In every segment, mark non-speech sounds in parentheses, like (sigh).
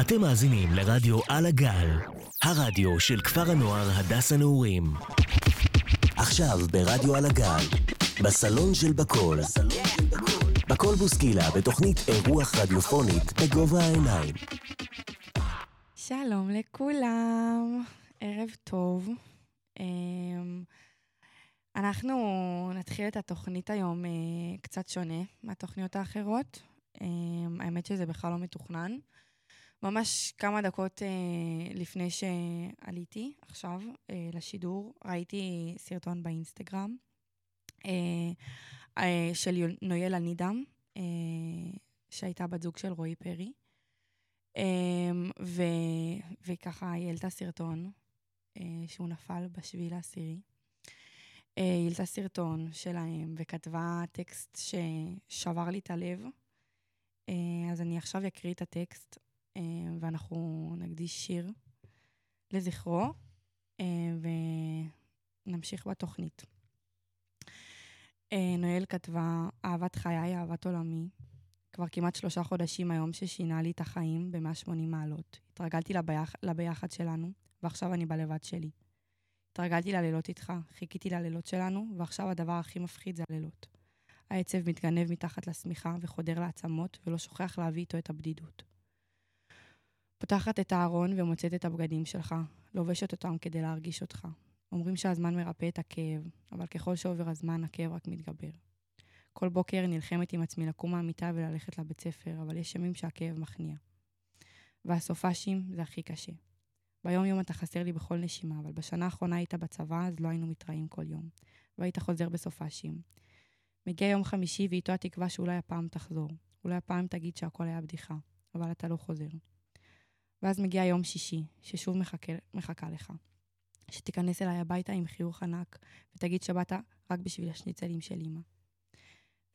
אתם מאזינים לרדיו על הגל, הרדיו של כפר הנוער הדס הנעורים. עכשיו ברדיו על הגל, בסלון של בקול. בקול בוסקילה בתוכנית אירוח רדיופונית בגובה העיניים. שלום לכולם, ערב טוב. אמ, אנחנו נתחיל את התוכנית היום אה, קצת שונה מהתוכניות האחרות. אמ, האמת שזה בכלל לא מתוכנן. ממש כמה דקות אה, לפני שעליתי עכשיו אה, לשידור, ראיתי סרטון באינסטגרם של נויאל הנידם, שהייתה בת זוג של רועי פרי. אמ, ו, וככה היא העלתה סרטון שהוא נפל בשביל העשירי. היא העלתה סרטון שלהם וכתבה טקסט ששבר לי את הלב. אה, אז אני עכשיו אקריא את הטקסט, אה, ואנחנו נקדיש שיר לזכרו, אה, ונמשיך בתוכנית. נואל כתבה, אהבת חיי, אהבת עולמי. כבר כמעט שלושה חודשים היום ששינה לי את החיים ב-180 מעלות. התרגלתי לביח, לביחד שלנו, ועכשיו אני בלבד שלי. התרגלתי ללילות איתך, חיכיתי ללילות שלנו, ועכשיו הדבר הכי מפחיד זה הלילות. העצב מתגנב מתחת לשמיכה וחודר לעצמות, ולא שוכח להביא איתו את הבדידות. פותחת את הארון ומוצאת את הבגדים שלך, לובשת אותם כדי להרגיש אותך. אומרים שהזמן מרפא את הכאב, אבל ככל שעובר הזמן, הכאב רק מתגבר. כל בוקר נלחמת עם עצמי לקום מהמיטה וללכת לבית ספר, אבל יש ימים שהכאב מכניע. והסופאשים זה הכי קשה. ביום יום אתה חסר לי בכל נשימה, אבל בשנה האחרונה היית בצבא, אז לא היינו מתראים כל יום. והיית חוזר בסופאשים. מגיע יום חמישי ואיתו התקווה שאולי הפעם תחזור. אולי הפעם תגיד שהכל היה בדיחה, אבל אתה לא חוזר. ואז מגיע יום שישי, ששוב מחכה, מחכה לך. שתיכנס אליי הביתה עם חיוך ענק, ותגיד שבאת רק בשביל השניצלים של אמא.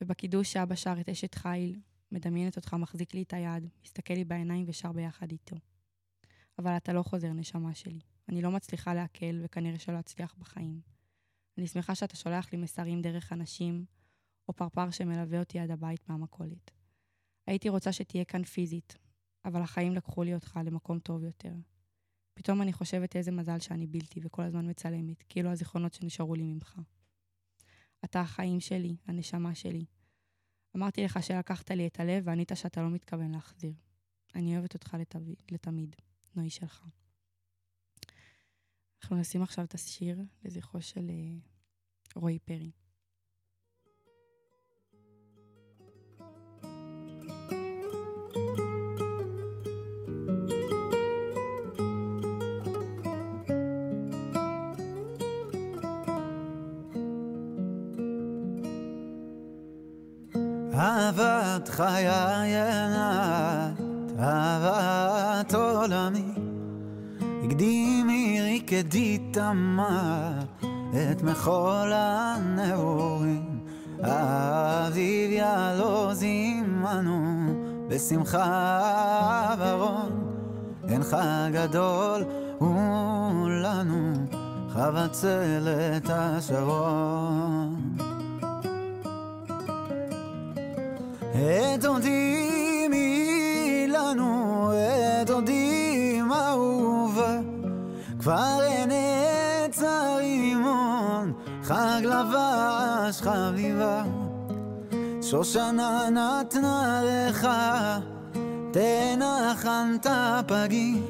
ובקידוש שאבא שר את אשת חיל, מדמיינת אותך מחזיק לי את היד, מסתכל לי בעיניים ושר ביחד איתו. אבל אתה לא חוזר, נשמה שלי. אני לא מצליחה להקל, וכנראה שלא אצליח בחיים. אני שמחה שאתה שולח לי מסרים דרך אנשים, או פרפר שמלווה אותי עד הבית מהמכולת. הייתי רוצה שתהיה כאן פיזית, אבל החיים לקחו לי אותך למקום טוב יותר. פתאום אני חושבת איזה מזל שאני בלתי וכל הזמן מצלמת, כאילו הזיכרונות שנשארו לי ממך. אתה החיים שלי, הנשמה שלי. אמרתי לך שלקחת לי את הלב וענית שאתה לא מתכוון להחזיר. אני אוהבת אותך לתב... לתמיד, נוי שלך. אנחנו נשים עכשיו את השיר לזכרו של uh, רועי פרי. אהבת חיי עינת, אהבת עולמי, הקדימי ריקדי תמר את מחול הנעורים, האביב יעלוז עמנו בשמחה ורון, אינך גדול ולנו חבצלת השרון. את עודי מי לנו, את עודי אהובה, כבר אין עץ הרימון, חג לבש חביבה. שושנה נתנה לך, תנחנת פגים,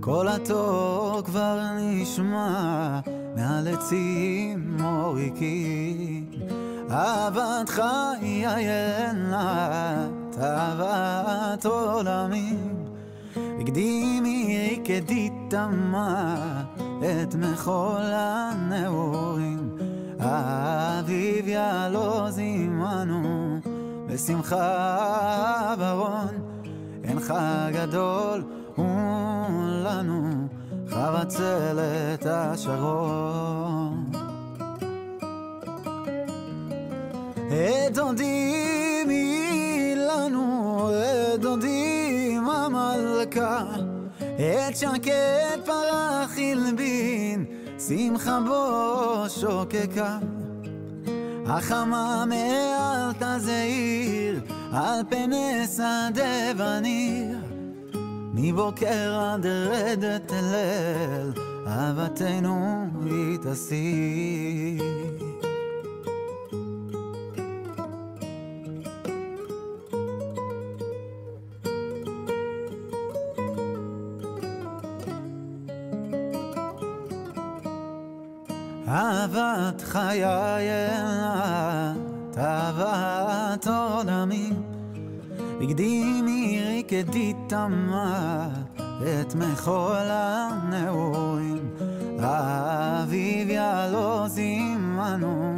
כל התור כבר נשמע מעל עצים מוריקים. אהבת חיי עינת, אהבת עולמים, הקדימי כדיתמה את מחול הנעורים. האביב יעלוז עמנו בשמחה ברון, אינך גדול ולנו חבצלת השרון. דודים היא לנו, דודים המלכה, את שקט פרח הלבין, שמחה בו שוקקה. החמה מעל תזעיר, על פני שדה וניר, מבוקר עד רדת אל אהבתנו היא תשיא. אהבת חיי את אהבת עולמי הקדימי ריקדי תמה את מחול הנעורים. האביב יעלוז עמנו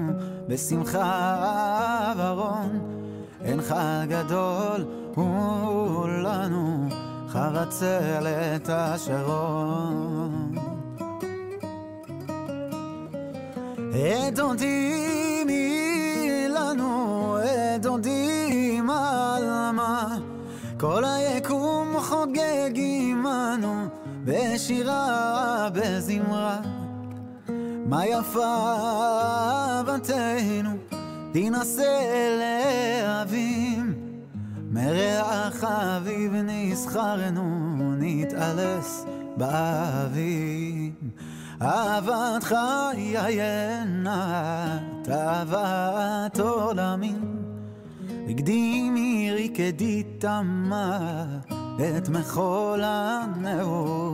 בשמחה ורון. אין חג גדול הוא לנו חבצלת השרון אדודים לנו, אדודים על מה כל היקום חוגג עמנו בשירה, בזמרה. מה יפה אהבתנו, תינשא לאבים מריח אביב נסחרנו, נתעלס באביב אהבת חיי עינת, אהבת עולמים. הקדימי ריקדי תמה את מחול הנאורים.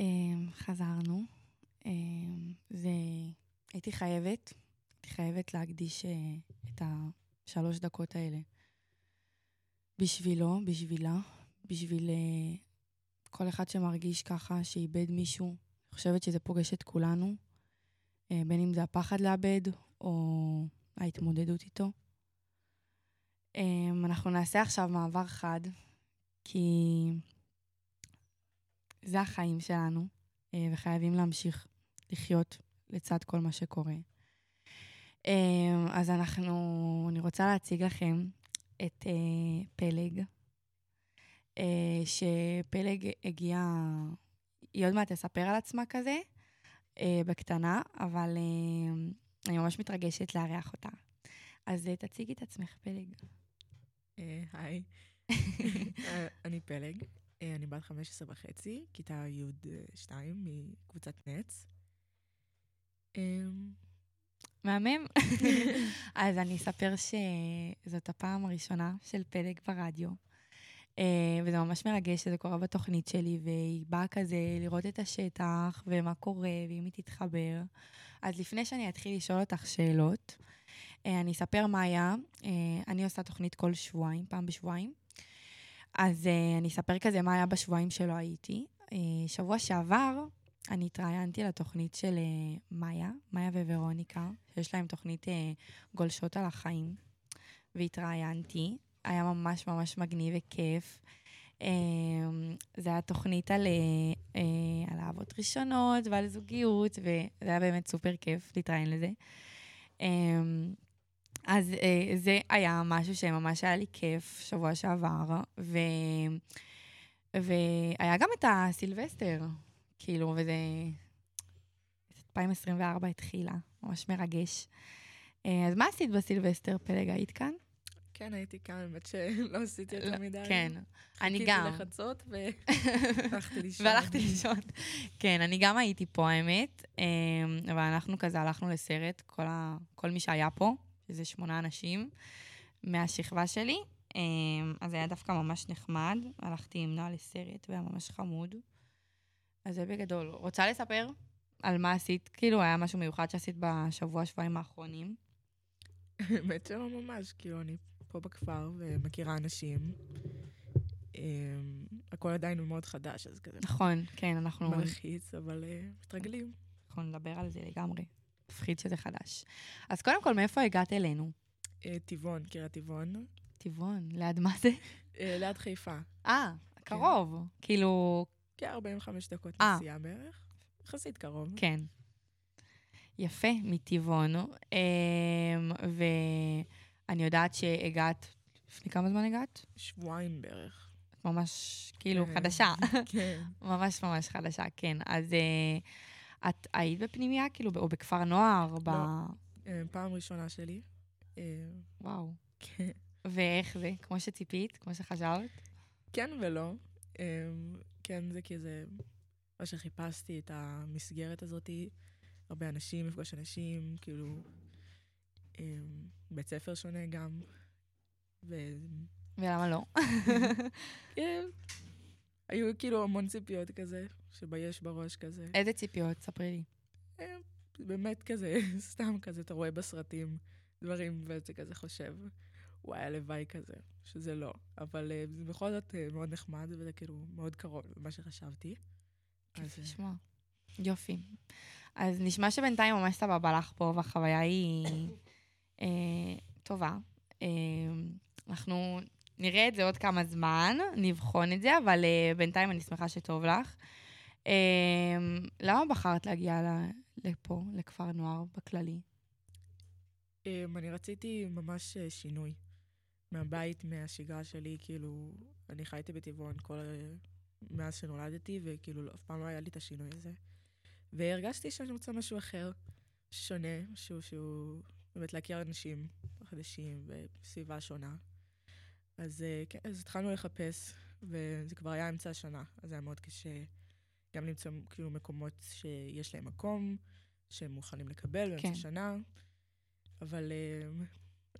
אמ, חזרנו. אמ, זה... חייבת, הייתי חייבת להקדיש אה, את השלוש דקות האלה בשבילו, בשבילה, בשביל uh, כל אחד שמרגיש ככה, שאיבד מישהו. אני חושבת שזה פוגש את כולנו, uh, בין אם זה הפחד לאבד או ההתמודדות איתו. Um, אנחנו נעשה עכשיו מעבר חד, כי זה החיים שלנו, uh, וחייבים להמשיך לחיות לצד כל מה שקורה. Um, אז אנחנו, אני רוצה להציג לכם את אה, פלג, אה, שפלג הגיעה, היא עוד מעט תספר על עצמה כזה, אה, בקטנה, אבל אה, אני ממש מתרגשת לארח אותה. אז אה, תציגי את עצמך, פלג. אה, היי, (laughs) אה, אני פלג, אה, אני בת 15 וחצי, כיתה י'2 מקבוצת נץ. אה, מהמם. (laughs) אז אני אספר שזאת הפעם הראשונה של פלג ברדיו. Uh, וזה ממש מרגש שזה קורה בתוכנית שלי, והיא באה כזה לראות את השטח ומה קורה, ואם היא תתחבר. אז לפני שאני אתחיל לשאול אותך שאלות, uh, אני אספר מה היה. Uh, אני עושה תוכנית כל שבועיים, פעם בשבועיים. אז אני אספר כזה מה היה בשבועיים שלא הייתי. שבוע שעבר אני התראיינתי לתוכנית של uh, מאיה, מאיה וורוניקה, שיש להם תוכנית uh, גולשות על החיים, והתראיינתי. היה ממש ממש מגניב וכיף. Um, זה היה תוכנית על, uh, uh, על אהבות ראשונות ועל זוגיות, וזה היה באמת סופר כיף להתראיין לזה. Um, אז uh, זה היה משהו שממש היה לי כיף שבוע שעבר, ו... והיה גם את הסילבסטר, כאילו, וזה... 2024 התחילה, ממש מרגש. אה, אז מה עשית בסילבסטר, פלג? היית כאן? כן, הייתי כאן, האמת שלא עשיתי יותר מדי. כן, אני גם. חיכיתי לחצות (laughs) והלכתי לישון. והלכתי לישון. כן, אני גם הייתי פה, האמת. אה, אבל אנחנו כזה הלכנו לסרט, כל, ה... כל מי שהיה פה, שזה שמונה אנשים מהשכבה שלי. אה, אז היה דווקא ממש נחמד. הלכתי עם נועה לסרט, והיה ממש חמוד. אז זה בגדול. רוצה לספר על מה עשית? כאילו, היה משהו מיוחד שעשית בשבוע, שבועיים האחרונים? (laughs) האמת שלא ממש, כאילו, אני פה בכפר ומכירה אנשים. אמ, הכל עדיין מאוד חדש, אז כזה... נכון, כן, אנחנו... מלחיץ, אבל אה, מתרגלים. אנחנו נדבר על זה לגמרי. מפחיד שזה חדש. אז קודם כל, מאיפה הגעת אלינו? אה, טבעון, קריית טבעון. טבעון, ליד מה זה? אה, ליד חיפה. אה, קרוב. כאילו, כ-45 דקות אה. נסיעה בערך. יחסית קרוב. כן. יפה, מטבעון. אמ, ואני יודעת שהגעת, לפני כמה זמן הגעת? שבועיים בערך. ממש, כאילו, כן. חדשה. (laughs) כן. ממש ממש חדשה, כן. אז אה, את היית בפנימייה, כאילו, או בכפר נוער? ב... לא. אה, פעם ראשונה שלי. וואו. כן. ואיך זה? כמו שציפית? כמו שחשבת? כן ולא. כן, זה כזה מה שחיפשתי, את המסגרת הזאת. הרבה אנשים, מפגוש אנשים, כאילו, אמ, בית ספר שונה גם. ו... ולמה לא? (laughs) כן, היו כאילו המון ציפיות כזה, שביש בראש כזה. איזה ציפיות? ספרי לי. אמ, באמת כזה, (laughs) סתם כזה, אתה רואה בסרטים דברים, ואתה כזה חושב, וואי, הלוואי כזה, שזה לא. אבל אה, זה בכל זאת אה, מאוד נחמד, וזה כאילו מאוד קרוב למה שחשבתי. אז, כיף אה, לשמוע. יופי. אז נשמע שבינתיים ממש סבבה לך פה, והחוויה היא אה, טובה. אה, אנחנו נראה את זה עוד כמה זמן, נבחון את זה, אבל אה, בינתיים אני שמחה שטוב לך. אה, למה בחרת להגיע לפה, לכפר נוער, בכללי? אמ, אני רציתי ממש אה, שינוי מהבית, מהשגרה שלי, כאילו, אני חייתי בטבעון כל... מאז שנולדתי, וכאילו, לא- אף פעם לא היה לי את השינוי הזה. והרגשתי שאני רוצה משהו אחר, שונה, משהו שהוא באמת להכיר אנשים חדשים בסביבה שונה. אז אה, כן, אז התחלנו לחפש, וזה כבר היה אמצע השנה, אז זה היה מאוד קשה גם למצוא כאילו מקומות שיש להם מקום, שהם מוכנים לקבל באמצע כן. השנה. אבל... אה,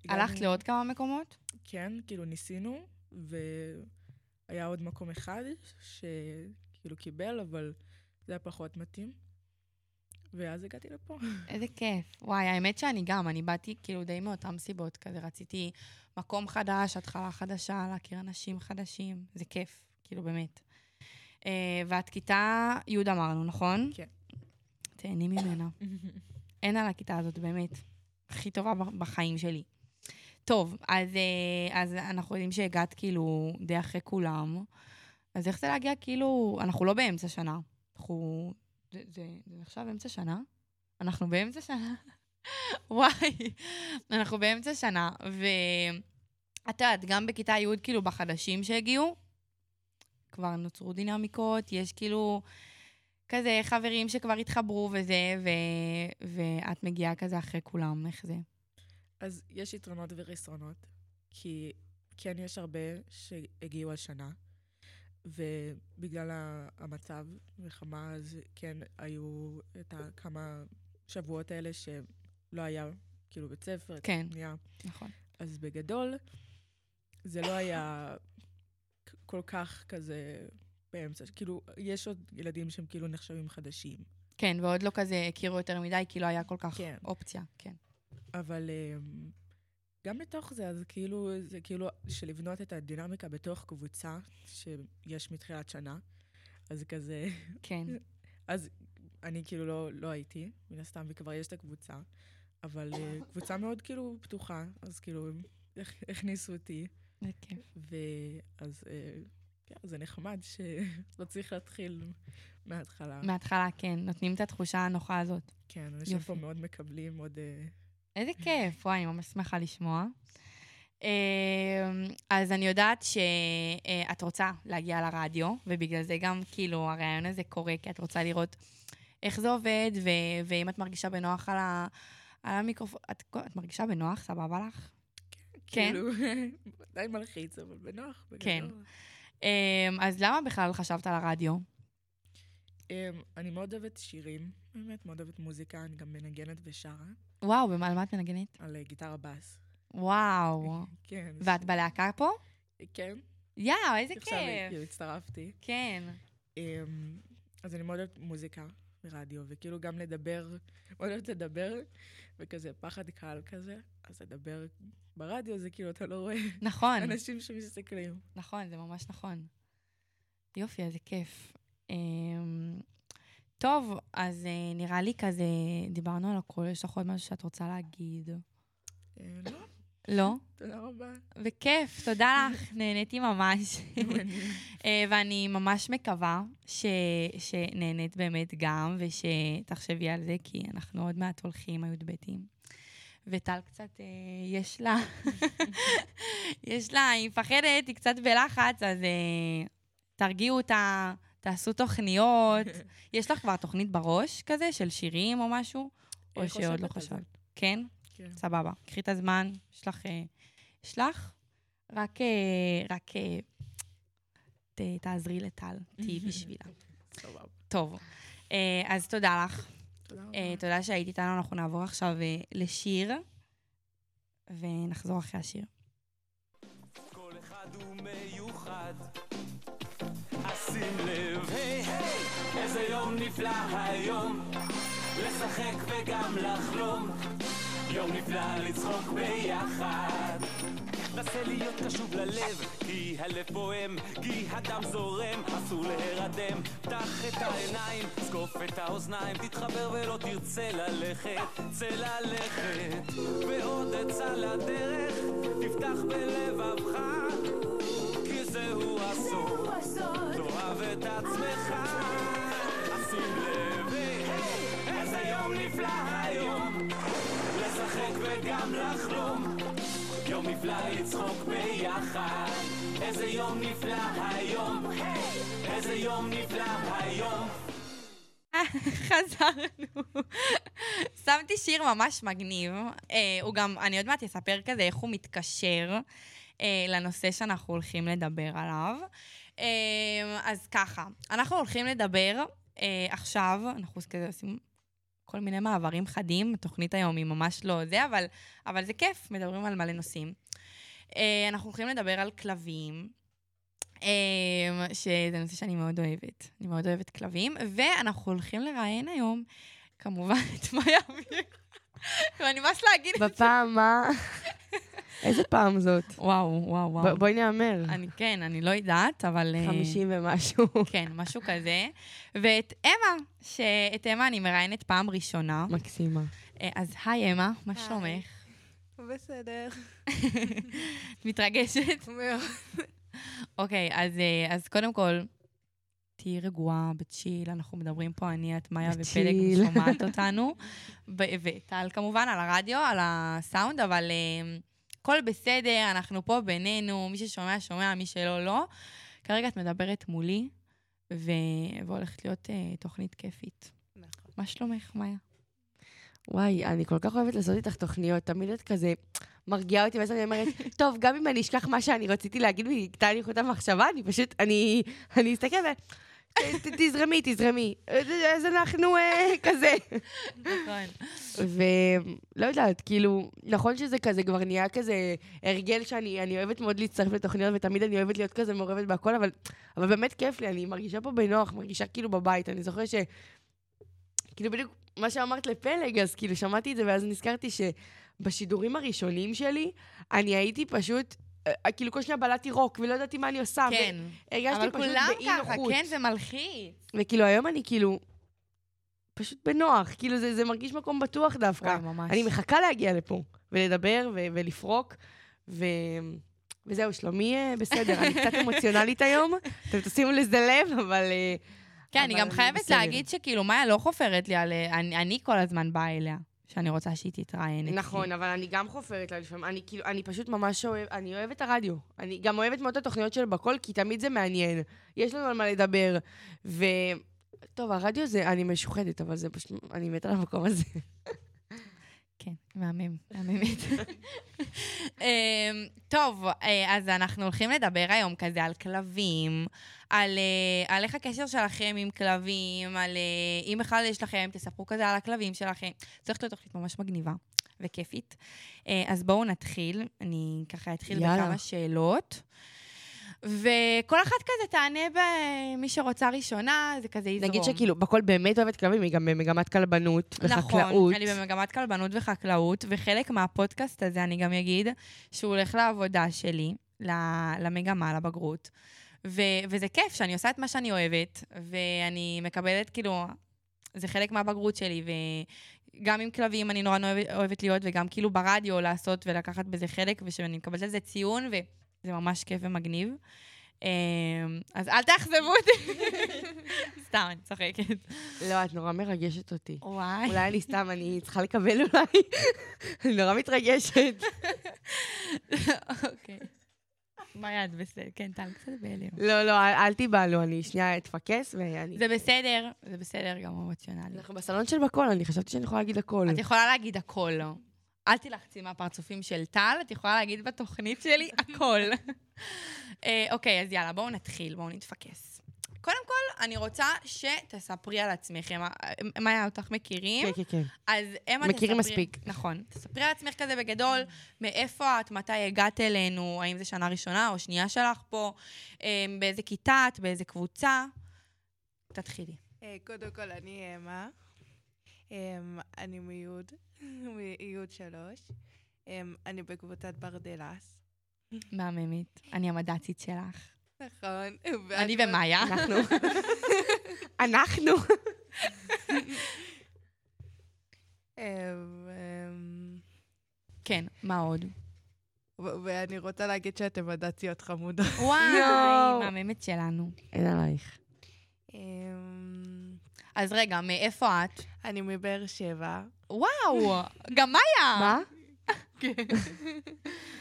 הלכת לעוד כמה מקומות? כן, כאילו ניסינו, והיה עוד מקום אחד שכאילו קיבל, אבל זה היה פחות מתאים. ואז הגעתי לפה. (laughs) איזה כיף. וואי, האמת שאני גם, אני באתי כאילו די מאותן סיבות, כזה רציתי מקום חדש, התחלה חדשה, להכיר אנשים חדשים, זה כיף, כאילו באמת. אה, ואת כיתה י' אמרנו, נכון? כן. תהני ממנה. (laughs) אין על הכיתה הזאת, באמת. הכי טובה בחיים שלי. טוב, אז, אה, אז אנחנו יודעים שהגעת כאילו די אחרי כולם, אז איך זה להגיע כאילו, אנחנו לא באמצע שנה, אנחנו... זה, זה, זה נחשב אמצע שנה? אנחנו באמצע שנה? (laughs) וואי, אנחנו באמצע שנה, ואת יודעת, גם בכיתה י', כאילו, בחדשים שהגיעו, כבר נוצרו דינמיקות, יש כאילו כזה חברים שכבר התחברו וזה, ו... ואת מגיעה כזה אחרי כולם, איך זה? אז יש יתרונות וחסרונות, כי כן יש הרבה שהגיעו השנה, ובגלל המצב מלחמה, אז כן היו את הכמה שבועות האלה שלא היה כאילו בית ספר, כן. בנייה. נכון. אז בגדול, זה לא היה כל כך כזה באמצע, כאילו, יש עוד ילדים שהם כאילו נחשבים חדשים. כן, ועוד לא כזה הכירו יותר מדי, כי לא היה כל כך כן. אופציה, כן. אבל אמ, גם בתוך זה, אז כאילו, זה כאילו שלבנות את הדינמיקה בתוך קבוצה שיש מתחילת שנה, אז כזה, כן, (laughs) אז אני כאילו לא, לא הייתי, מן הסתם, וכבר יש את הקבוצה, אבל אה, קבוצה מאוד כאילו פתוחה, אז כאילו, הכ- הכניסו אותי, זה כיף. ואז אה, כן, זה נחמד שלא צריך להתחיל מההתחלה. מההתחלה, כן, נותנים את התחושה הנוחה הזאת. כן, אנשים פה. מאוד מקבלים, מאוד... אה, איזה כיף, וואי, אני ממש שמחה לשמוע. אמ, אז אני יודעת שאת רוצה להגיע לרדיו, ובגלל זה גם, כאילו, הרעיון הזה קורה, כי את רוצה לראות איך זה עובד, ו- ואם את מרגישה בנוח על, ה- על המיקרופון. את, את מרגישה בנוח? סבבה לך? כן. כאילו, (laughs) די מלחיץ, אבל בנוח. כן. אמ, אז למה בכלל חשבת על הרדיו? אמ, אני מאוד אוהבת שירים, באמת, מאוד אוהבת מוזיקה, אני גם מנגנת ושרה וואו, על מה את מנגנת? על אה, גיטרה בס. וואו. (laughs) כן. ואת בלהקה פה? כן, יאו, איזה עכשיו כיף. כאילו הצטרפתי. כן. אמ, אז אני מאוד אוהבת מוזיקה ורדיו, וכאילו גם לדבר, מאוד אוהבת לדבר, וכזה פחד קהל כזה, אז לדבר ברדיו זה כאילו, אתה לא רואה נכון. אנשים שמסתכלים. נכון, זה ממש נכון. יופי, איזה כיף. אמ, טוב, אז אה, נראה לי כזה, דיברנו על הכל, יש לך עוד משהו שאת רוצה להגיד? אה, לא, לא? תודה רבה. בכיף, תודה לך, (laughs) נהניתי ממש. (laughs) אה, ואני ממש מקווה ש... שנהנית באמת גם, ושתחשבי על זה, כי אנחנו עוד מעט הולכים, הי"בים. וטל קצת, אה, יש לה, (laughs) יש לה, היא מפחדת, היא קצת בלחץ, אז אה, תרגיעו אותה, תעשו תוכניות. (laughs) יש לך כבר תוכנית בראש כזה, של שירים או משהו? או אה, שעוד לא. חשבת? כן? כן. סבבה. קחי את הזמן, יש לך... אה, יש לך? רק... אה, רק... ת- תעזרי לטל, תהיי (laughs) בשבילה. סבבה. טוב, אז תודה לך. תודה רבה. תודה שהיית איתנו, אנחנו נעבור עכשיו לשיר, ונחזור אחרי השיר. כל אחד הוא מיוחד. אז שים לב, היי היי, איזה יום נפלא היום. לשחק וגם לחלום. יום נפלא לצחוק ביחד. נסה להיות קשוב ללב, כי הלב פועם, כי הדם זורם, אסור להירדם. פתח את העיניים, זקוף את האוזניים, תתחבר ולא תרצה ללכת, צא ללכת. ועוד עצה לדרך, תפתח בלבבך, כי זהו הסוד, תאהב את עצמך. שים לב, היי, איזה יום נפלא היום, לשחק וגם לחלום. יום נפלא לצחוק ביחד, איזה יום נפלא היום, איזה יום נפלא היום. (laughs) חזרנו. שמתי שיר ממש מגניב. אה, הוא גם, אני עוד מעט אספר כזה איך הוא מתקשר אה, לנושא שאנחנו הולכים לדבר עליו. אה, אז ככה, אנחנו הולכים לדבר אה, עכשיו, אנחנו כזה עושים כל מיני מעברים חדים, התוכנית היום היא ממש לא זה, אבל, אבל זה כיף, מדברים על מלא נושאים. אה, אנחנו הולכים לדבר על כלבים. שזה נושא שאני מאוד אוהבת. אני מאוד אוהבת כלבים, ואנחנו הולכים לראיין היום, כמובן, את מאיה אביר. ואני ממש להגיד את זה. בפעם מה? איזה פעם זאת? וואו, וואו, וואו. בואי נהמר. אני, כן, אני לא יודעת, אבל... אה, 50 ומשהו. כן, משהו כזה. ואת אמה, שאת אמה אני מראיינת פעם ראשונה. מקסימה. אה, אז היי, אמה, מה היי. שלומך? בסדר. את מתרגשת? מאוד. אוקיי, אז, אה, אז קודם כל, תהיי רגועה, בצ'יל, אנחנו מדברים פה, אני, את, מאיה ופלג. שומעת אותנו. ב- וטל כמובן, על הרדיו, על הסאונד, אבל אה, הכל בסדר, אנחנו פה בינינו, מי ששומע, שומע, מי שלא, לא. כרגע את מדברת מולי, ו... והולכת להיות אה, תוכנית כיפית. נכון. מה שלומך, מאיה? וואי, אני כל כך אוהבת לעשות איתך תוכניות. תמיד את כזה מרגיעה אותי, ואז אני אומרת, טוב, גם אם אני אשכח מה שאני רציתי להגיד ויקטע לי חוט המחשבה, אני פשוט, אני, אני אסתכל ו... תזרמי, תזרמי. אז אנחנו אה, כזה. נכון. ולא יודעת, כאילו, נכון שזה כזה כבר נהיה כזה הרגל שאני אני אוהבת מאוד להצטרף לתוכניות, ותמיד אני אוהבת להיות כזה מעורבת בהכל, אבל, אבל באמת כיף לי, אני מרגישה פה בנוח, מרגישה כאילו בבית. אני זוכרת ש... כאילו בדיוק מה שאמרת לפלג, אז כאילו שמעתי את זה, ואז נזכרתי שבשידורים הראשונים שלי, אני הייתי פשוט, כאילו כל שניה בלעתי רוק, ולא ידעתי מה אני עושה. כן. והרגשתי אבל פשוט כולם באי ככה, נוחות. כן, זה מלחיץ. וכאילו היום אני כאילו... פשוט בנוח, כאילו זה, זה מרגיש מקום בטוח דווקא. וואי, ממש. אני מחכה להגיע לפה, ולדבר ו- ולפרוק, ו... וזהו, שלומי אה, בסדר, אני קצת (laughs) אמוציונלית היום, אתם תשימו לזה לב, אבל... אה, כן, אני אבל גם חייבת בסדר. להגיד שכאילו, מאיה לא חופרת לי על... אני, אני כל הזמן באה אליה, שאני רוצה שהיא תתראיין. נכון, אבל אני גם חופרת לה לפעמים. אני כאילו, אני פשוט ממש אוהב, אני אוהבת את הרדיו. אני גם אוהבת מאוד את התוכניות של בקול, כי תמיד זה מעניין. יש לנו על מה לדבר. ו... טוב, הרדיו זה, אני משוחדת, אבל זה פשוט, אני מתה על המקום הזה. (laughs) כן, מהמם, מהממת. אמ, טוב, אה, אז אנחנו הולכים לדבר היום כזה על כלבים, על, אה, על איך הקשר שלכם עם כלבים, על אה, אם בכלל יש לכם, תספרו כזה על הכלבים שלכם. צריך להיות תוכנית ממש מגניבה וכיפית. אז בואו נתחיל, אני ככה אתחיל יאללה. בכמה שאלות. וכל אחת כזה תענה במי שרוצה ראשונה, זה כזה יזרום. נגיד שכאילו, בקול באמת אוהבת כלבים, היא גם במגמת כלבנות וחקלאות. נכון, אני במגמת כלבנות וחקלאות, וחלק מהפודקאסט הזה, אני גם אגיד, שהוא הולך לעבודה שלי, למגמה, לבגרות. ו- וזה כיף שאני עושה את מה שאני אוהבת, ואני מקבלת, כאילו, זה חלק מהבגרות שלי, וגם עם כלבים אני נורא אוהבת, להיות, וגם כאילו ברדיו לעשות ולקחת בזה חלק, ושאני מקבלת על זה ציון, וזה ממש כיף ומגניב. אמ, אז אל תאכזבו אותי. (laughs) סתם, אני צוחקת. לא, את נורא מרגשת אותי. וואי. אולי אני סתם, אני צריכה לקבל אולי. (laughs) אני נורא מתרגשת. (laughs) אוקיי. מה יד בסדר? כן, טל קצת בהלם. לא, לא, אל אל תיבהלו, אני שנייה אתפקס ואני... זה בסדר, זה בסדר גם אמוציונלי. אנחנו בסלון של בקול, אני חשבתי שאני יכולה להגיד הכל. את יכולה להגיד הכל. אל תלחצי מהפרצופים של טל, את יכולה להגיד בתוכנית שלי הכל. (laughs) אה, אוקיי, אז יאללה, בואו נתחיל, בואו נתפקס. קודם כל, אני רוצה שתספרי על עצמך. מאיה, אותך מכירים? כן, כן, כן. אז אמה מכירים תספרי- מספיק. נכון. תספרי על עצמך כזה בגדול, מאיפה את, מתי הגעת אלינו, האם זו שנה ראשונה או שנייה שלך פה, אה, באיזה כיתה את, באיזה קבוצה. תתחילי. אה, קודם כל, אני אמה. אמ, אני מיוד, מיוד שלוש. אמ, אני בקבוצת ברדלס. מהממת. אני המד"צית שלך. נכון. אני ומאיה. אנחנו. (laughs) אנחנו. (laughs) אמ, אמ, כן, מה עוד? ואני רוצה להגיד שאתם מדעציות חמודות. וואי, (laughs) יואו. מהממת שלנו. אין עלייך. אז רגע, מאיפה את? אני מבאר שבע. וואו, גם מאיה. מה?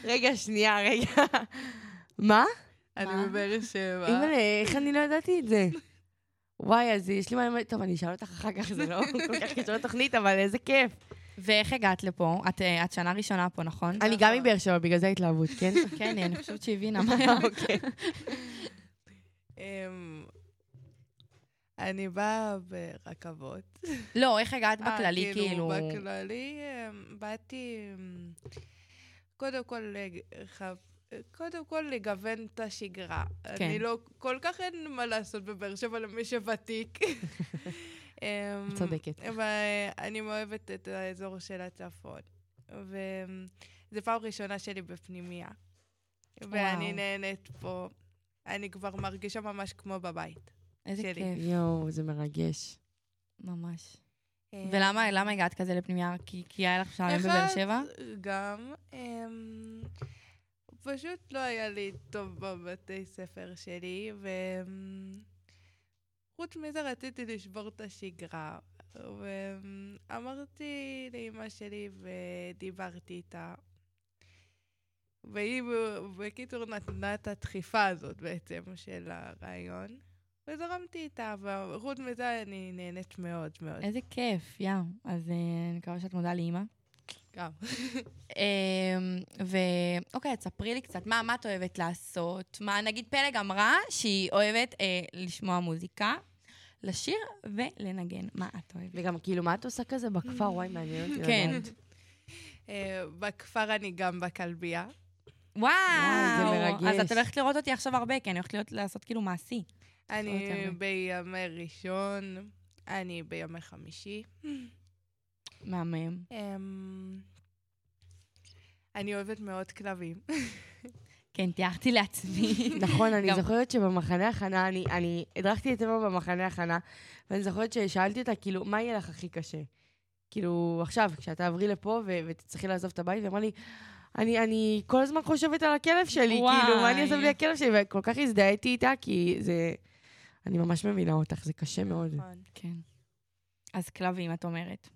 רגע, שנייה, רגע. מה? אני מה? מבאר שבע. אימא'לה, איך אני לא ידעתי את זה? וואי, אז יש לי מה... טוב, אני אשאל אותך אחר כך, זה לא (laughs) כל כך קשור לתוכנית, אבל איזה כיף. ואיך הגעת לפה? את, אה, את שנה ראשונה פה, נכון? אני גם מבאר שבע, בגלל זה ההתלהבות, כן? (laughs) כן, אני חושבת שהיא הבינה (laughs) מאיה. אוקיי. אני באה ברכבות. לא, איך הגעת אה, בכללי, כאילו? בכללי, אמ, באתי, אמ, קודם כל, קודם כל לגוון את השגרה. כן. אני לא, כל כך אין מה לעשות בבאר שבע למי שוותיק. (laughs) אמ, צודקת. אבל אני מאוהבת את האזור של הצפון. וזו פעם ראשונה שלי בפנימייה. ואני. נהנית פה. אני כבר מרגישה ממש כמו בבית. איזה שלי. כיף, יואו, זה מרגש. ממש. אמ, ולמה למה הגעת כזה לפנימייה? כי כי היה לך שערים בבאר שבע? גם, אמ, פשוט לא היה לי טוב בבתי ספר שלי, וחוץ מזה רציתי לשבור את השגרה. ואמרתי לאמא שלי ודיברתי איתה. והיא בקיצור נתנה את הדחיפה הזאת בעצם של הרעיון. וזרמתי איתה, וחוץ מזה אני נהנית מאוד מאוד. איזה כיף, יא. אז אה, אני מקווה שאת מודה לאימא. גם. (laughs) אמ, ואוקיי, תספרי לי קצת, מה, מה את אוהבת לעשות? מה, נגיד פלג אמרה שהיא אוהבת אה, לשמוע מוזיקה, לשיר ולנגן. מה את אוהבת? וגם, כאילו, מה את עושה כזה בכפר? וואי, מעניין אותי כן. אה, בכפר אני גם בכלבייה. וואו! זה מרגש. אז את הולכת לראות אותי עכשיו הרבה, כי אני הולכת להיות, לעשות כאילו מעשי. אני. בימי ראשון, אני בימי חמישי. מהמם. אמ, אני אוהבת מאוד כלבים. כן, תיארתי לעצמי. נכון, אני זוכרת שבמחנה הכנה, אני, אני הדרכתי את אמה במחנה הכנה, ואני זוכרת ששאלתי אותה, כאילו, מה יהיה לך הכי קשה? כאילו, עכשיו, כשאת תעברי לפה ו- ותצטרכי לעזוב את הבית, והיא אמרה לי, אני, אני כל הזמן חושבת על הכלב שלי, וואי. כאילו, מה אני אעשה בלי הכלב שלי? וכל כך הזדהיתי איתה, כי זה... אני ממש מבינה אותך, זה קשה מאוד. נכון. כן. אז כלבים, את אומרת.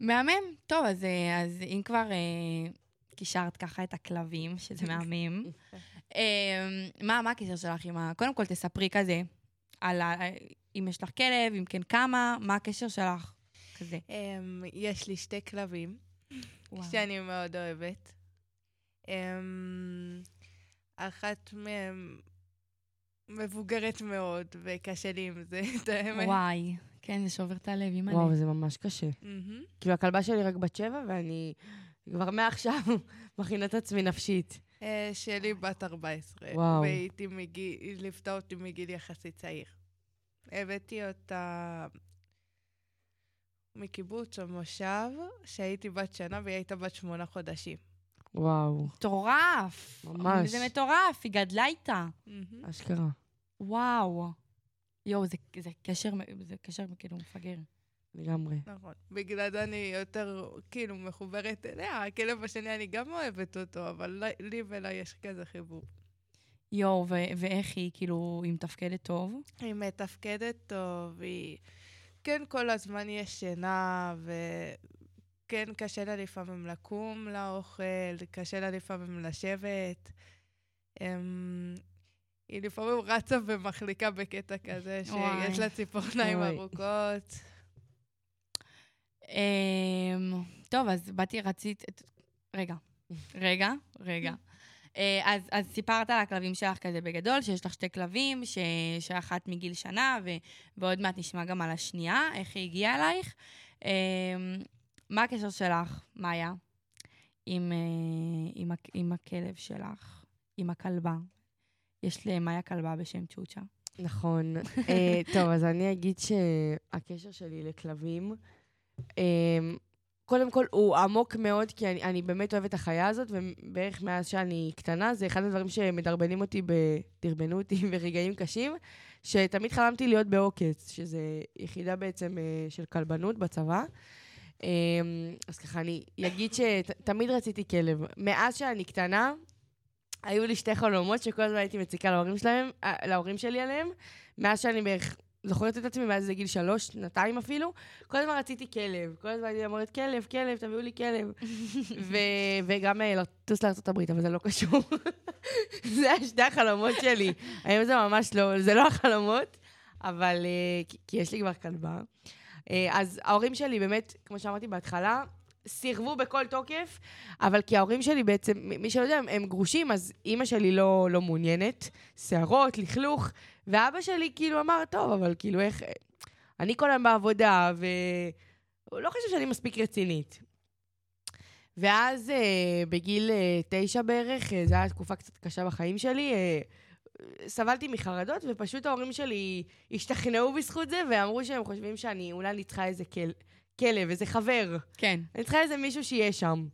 מהמם. טוב, אז, אה, אז אם כבר אה, קישרת ככה את הכלבים, שזה (laughs) מהמם, (laughs) אה, מה, מה הקשר שלך עם ה... קודם כל, תספרי כזה על ה... אם יש לך כלב, אם כן כמה, מה הקשר שלך? כזה. אמ, יש לי שתי כלבים, וואו. שאני מאוד אוהבת. אמ, אחת מהן מבוגרת מאוד, וקשה לי עם זה, (laughs) את האמת. וואי, כן, זה שובר את הלב, אימא'לה. וואו, זה ממש קשה. כאילו, הכלבה שלי רק בת שבע, ואני כבר מעכשיו (laughs) מכינה את עצמי נפשית. אה, שלי בת 14. וואו. והייתי מגיל, ליוותה אותי מגיל יחסית צעיר. הבאתי אותה מקיבוץ או מושב, שהייתי בת שנה והיא הייתה בת שמונה חודשים. וואו, מטורף. ממש. זה מטורף, היא גדלה איתה. אשכרה. וואו. יואו, זה, זה קשר, זה קשר כאילו מפגר. לגמרי. נכון. בגלל זה אני יותר, כאילו, מחוברת אליה. הכלב השני, אני גם אוהבת אותו, אבל לי- לי ולה יש כזה חיבור. יואו, ו- ואיך היא, כאילו, היא מתפקדת טוב? היא מתפקדת טוב, היא... כן, כל הזמן יש שינה, וכן, קשה לה לפעמים לקום לאוכל, קשה לה לפעמים לשבת. אמ... היא לפעמים רצה ומחליקה בקטע כזה. (laughs) שיש לה ציפורניים. ארוכות. אמ, טוב, אז באתי, רצית... רגע, רגע, רגע. אה, אז, אז סיפרת על הכלבים שלך כזה בגדול, שיש לך שתי כלבים, ש, שאחת מגיל שנה, ו, ועוד מעט נשמע גם על השנייה, איך היא הגיעה אלייך. מה הקשר שלך, מאיה, עם, אה, עם, עם הכלב שלך, עם הכלבה? יש למאיה כלבה בשם צ'וצ'ה. נכון. אה, (laughs) טוב, אז אני אגיד שהקשר שלי לכלבים, אה, קודם כל, הוא עמוק מאוד, כי אני, אני באמת אוהבת את החיה הזאת, ובערך מאז שאני קטנה, זה אחד הדברים שמדרבנים אותי, ב... דרבנו אותי (laughs) ברגעים קשים, שתמיד חלמתי להיות בעוקץ, שזה יחידה בעצם אה, של כלבנות בצבא. אה, אז ככה, אני אגיד שתמיד רציתי כלב. מאז שאני קטנה, היו לי שתי חלומות שכל הזמן הייתי מציקה להורים שלהם, אה, להורים שלי עליהם. מאז שאני בערך זוכרת את עצמי, מאז זה גיל שלוש, שנתיים אפילו, כל הזמן רציתי כלב. כל הזמן הייתי אומרת, כלב, כלב, תביאו לי כלב. (laughs) ו- וגם אה, לטוס לארה"ב, אבל זה לא קשור. (laughs) זה שתי החלומות שלי. היום זה ממש לא, זה לא החלומות, אבל... אה, כי- כי יש לי כבר כלבה. אה, אז ההורים שלי באמת, כמו שאמרתי בהתחלה, סירבו בכל תוקף, אבל כי ההורים שלי בעצם, מי שלא יודע, הם, גרושים, אז אימא שלי לא, לא מעוניינת, שערות, לכלוך, ואבא שלי כאילו אמר, טוב, אבל כאילו איך... אני כל היום בעבודה, והוא לא חושב שאני מספיק רצינית. ואז אה, בגיל אה, תשע בערך, זו הייתה תקופה קצת קשה בחיים שלי, סבלתי מחרדות, ופשוט ההורים שלי השתכנעו בזכות זה, ואמרו שהם חושבים שאני, אולי אני צריכה איזה כל, כלב, איזה חבר. כן. אני צריכה איזה מישהו שיהיה שם.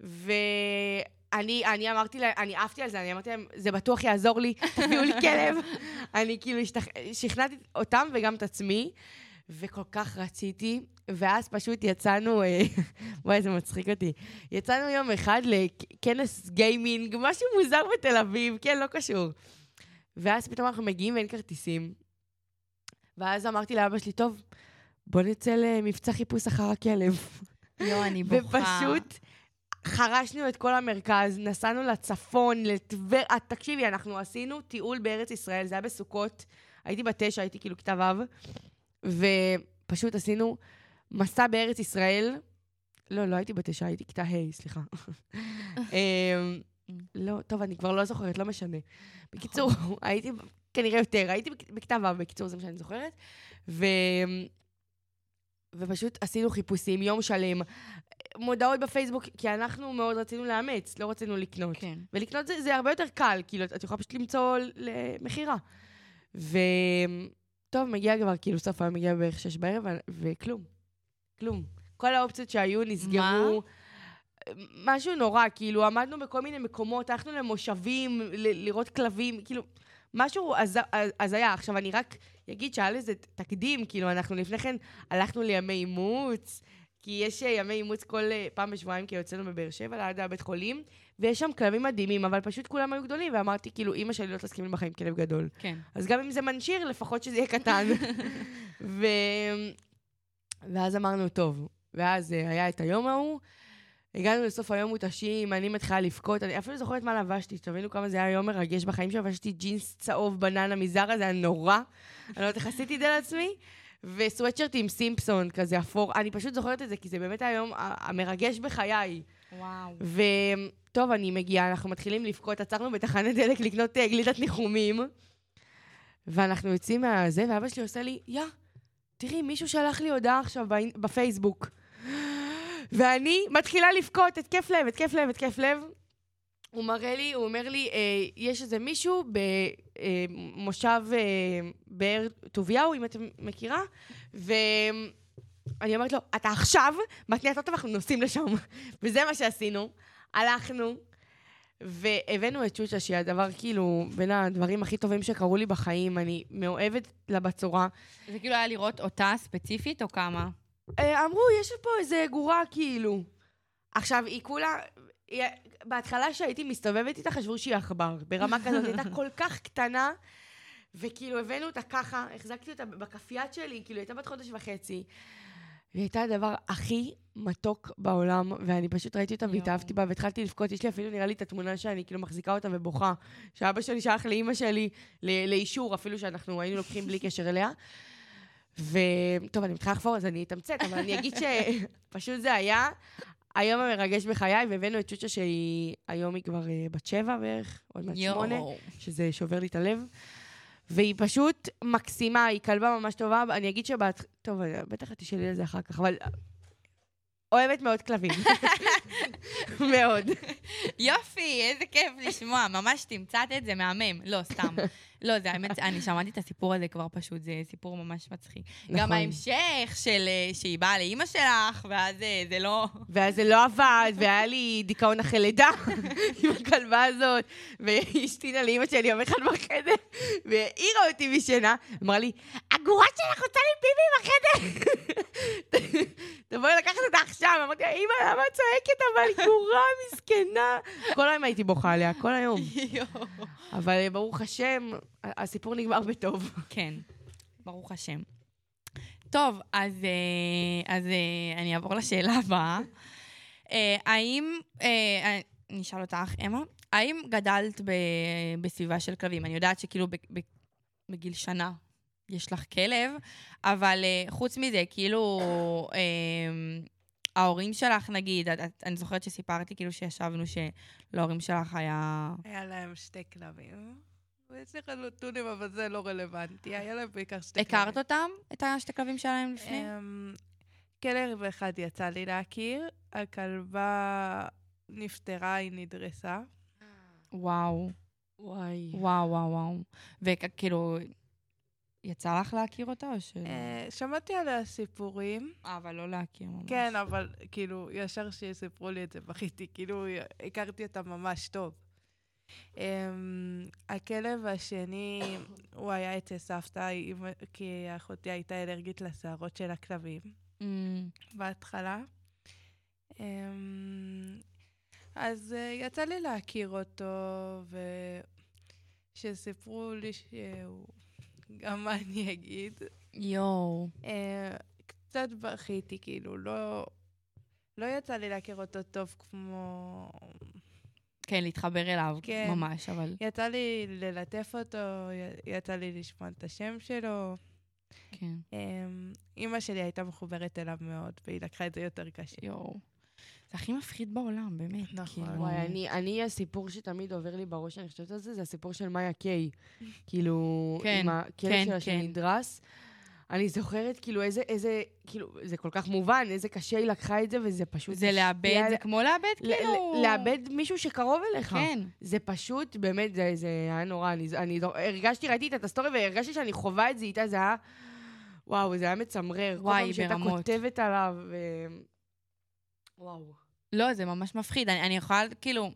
ואני אני אמרתי להם, אני עפתי על זה, אני אמרתי להם, זה בטוח יעזור לי, (laughs) תביאו לי כלב. אני כאילו השתכ... שכנעתי אותם וגם את עצמי, וכל כך רציתי, ואז פשוט יצאנו, אה, (laughs) וואי, זה מצחיק אותי. יצאנו יום אחד לכנס גיימינג, משהו מוזר בתל אביב, כן, לא קשור. ואז פתאום אנחנו מגיעים ואין כרטיסים. ואז אמרתי לאבא שלי, טוב, בוא נצא למבצע חיפוש אחר הכלב. יואו, אני (laughs) בוכה. ופשוט חרשנו את כל המרכז, נסענו לצפון, לטבר... אה, תקשיבי, אנחנו עשינו טיול בארץ ישראל, זה היה בסוכות. הייתי בת תשע, הייתי כאילו כיתה ו', ופשוט עשינו מסע בארץ ישראל. לא, לא הייתי בת תשע, הייתי כיתה ה', סליחה. אמ, לא, טוב, אני כבר לא זוכרת, לא משנה. בקיצור, הייתי כנראה יותר, הייתי בכ- בכיתה ו', בקיצור, זה מה שאני זוכרת. ו... ופשוט עשינו חיפושים יום שלם. מודעות בפייסבוק, כי אנחנו מאוד רצינו לאמץ, לא רצינו לקנות. כן. ולקנות זה, זה הרבה יותר קל, כאילו, את יכולה פשוט למצוא למכירה. וטוב, מגיע כבר, כאילו, סוף היום מגיע בערך שש בערב, ו- וכלום. כלום. כל האופציות שהיו נסגרו. משהו נורא, כאילו, עמדנו בכל מיני מקומות, הלכנו למושבים, ל- לראות כלבים, כאילו, משהו הז- הזיה. עכשיו, אני רק אגיד שהיה לזה תקדים, כאילו, אנחנו לפני כן הלכנו לימי אימוץ, כי יש אה, ימי אימוץ כל אה, פעם בשבועיים, כי יוצאנו בבאר שבע, ליד הבית חולים, ויש שם כלבים מדהימים, אבל פשוט כולם היו גדולים, ואמרתי, כאילו, אימא שלי לא תסכים לי בחיים כלב גדול. כן. אז גם אם זה מנשיר, לפחות שזה יהיה קטן. (laughs) ו... ואז אמרנו, טוב. ואז אה, היה את היום ההוא, הגענו לסוף היום מותשים, אני מתחילה לבכות, אני אפילו זוכרת מה לבשתי, שתבינו כמה זה היה יום מרגש בחיים שלי, לבשתי ג'ינס צהוב בננה מזרה, זה היה נורא. אני לא יודעת איך עשיתי את זה לעצמי. וסוואטשרט עם סימפסון, כזה אפור. אני פשוט זוכרת את זה, כי זה באמת היום ה- המרגש בחיי. וואו. וטוב, אני מגיעה, אנחנו מתחילים לבכות, עצרנו בתחנת דלק לקנות אה, גלידת ניחומים, ואנחנו יוצאים מהזה, ואבא שלי עושה לי, יא, תראי, מישהו שלח לי הודעה עכשיו בפייסבוק. ואני מתחילה לבכות, התקף לב, התקף לב, התקף לב. הוא מראה לי, הוא אומר לי, אה, יש איזה מישהו במושב אה, באר טוביהו, אם את מכירה, ואני אומרת לו, אתה עכשיו מתניע את האוטו ואנחנו נוסעים לשם. (laughs) וזה מה שעשינו. הלכנו, והבאנו את צ'וצ'ה, שהיא הדבר, כאילו, בין הדברים הכי טובים שקרו לי בחיים. אני מאוהבת לה בצורה. זה כאילו היה לראות אותה ספציפית, או כמה? אה, אמרו, יש פה איזה גורה, כאילו. עכשיו, היא כולה... היא, בהתחלה שהייתי מסתובבת איתה, חשבו שהיא עכבר. ברמה כזאת, היא הייתה (laughs) כל כך קטנה, וכאילו הבאנו אותה ככה, החזקתי אותה בכף יד שלי, כאילו, היא הייתה בת חודש וחצי. והיא הייתה הדבר הכי מתוק בעולם, ואני פשוט ראיתי אותה. והתאהבתי בה, והתחלתי לבכות. יש לי אפילו, נראה לי, את התמונה שאני כאילו מחזיקה אותה ובוכה, שאבא שלי שלח לאימא שלי לאישור, אפילו שאנחנו היינו לוקחים בלי קשר אליה. וטוב, אני מתחילה לחפור, אז אני אתמצת, אבל אני אגיד שפשוט זה היה היום המרגש בחיי, והבאנו את צ'וצ'ה שהיא, היום היא כבר אה, בת שבע בערך, עוד מעט שמונה, שזה שובר לי את הלב. והיא פשוט מקסימה, היא כלבה ממש טובה. אני אגיד שבת... טוב, בטח את תשאלי על זה אחר כך, אבל... אוהבת מאוד כלבים. (laughs) מאוד. יופי, איזה כיף לשמוע, ממש תמצת את זה, מהמם. לא, סתם. לא, זה האמת, אני שמעתי את הסיפור הזה כבר פשוט, זה סיפור ממש מצחיק. נכון. גם ההמשך של אה, שהיא באה לאימא שלך, ואז אה, זה לא... ואז זה לא עבד, והיה לי דיכאון אחרי לידה (laughs) עם הכלבה הזאת, והשתינה לאימא שלי יום אחד בחדר, והעירה אותי משינה, אמרה לי, הגורה שלך רוצה לי פיפי בחדר. (laughs) תבואי לקחת אותה עכשיו. אמרתי לה, אימא, למה את צועקת? אבל היא גורה מסכנה. כל היום הייתי בוכה עליה, כל היום. (laughs) אבל אה, ברוך השם, הסיפור נגמר בטוב. (laughs) כן, ברוך השם. טוב, אז, אה, אז אה, אני אעבור לשאלה הבאה. אה, האם, אני אשאל אותך, אמה, האם גדלת ב, בסביבה של כלבים? אני יודעת שכאילו ב, ב, בגיל שנה יש לך כלב, אבל חוץ מזה, כאילו, ההורים שלך, נגיד, את, את, אני זוכרת שסיפרתי כאילו שישבנו שלהורים שלך היה... היה להם שתי כלבים. ויש לך נתונים, אבל זה לא רלוונטי. היה להם בעיקר שתי כלבים. הכרת אותם? את השתי כלבים שלהם לפני? אמ, כלב אחד יצא לי להכיר, הכלבה נפטרה, היא נדרסה. וואו. וואי. וואו, וואו, וואו. וכאילו, יצא לך להכיר אותה או ש... אה, שמעתי עליה סיפורים. אה, אבל לא להכיר ממש. כן, אבל כאילו, ישר שסיפרו לי את זה, בכיתי, כאילו, הכרתי אותה ממש טוב. Um, הכלב השני, הוא היה אצל סבתא, כי אחותי הייתה אלרגית לשערות של הכלבים Mm, בהתחלה. Um, אז uh, יצא לי להכיר אותו, וכשסיפרו לי שהוא... גם מה אני אגיד? יואו. Uh, קצת בכיתי, כאילו, לא... לא יצא לי להכיר אותו טוב כמו... כן, להתחבר אליו, כן. ממש, אבל יצא לי ללטף אותו, י- יצא לי לשמוע את השם שלו. כן. אמ, אימא שלי הייתה מחוברת אליו מאוד, והיא לקחה את זה יותר קשה. יואו. זה הכי מפחיד בעולם, באמת. נכון. כאילו. וואי, אני, אני, הסיפור שתמיד עובר לי בראש שאני חושבת על זה, זה הסיפור של מאיה קיי. (laughs) כאילו, כן, עם הכלב כן, שלה כן. שנדרס. אני זוכרת, כאילו, איזה, איזה, כאילו, זה כל כך מובן, איזה קשה היא לקחה את זה, וזה פשוט... זה לאבד, זה כמו לאבד, כאילו... לאבד מישהו שקרוב אליך. כן. זה פשוט, באמת, זה, זה היה נורא. אני, אני הרגשתי, ראיתי את הסטורי והרגשתי שאני חווה את זה איתה, זה היה... וואו, זה היה מצמרר. וואי, כל פעם שהייתה ברמות. כותבת עליו, ו... וואו. לא, זה ממש מפחיד. אני, אני יכולה, כאילו...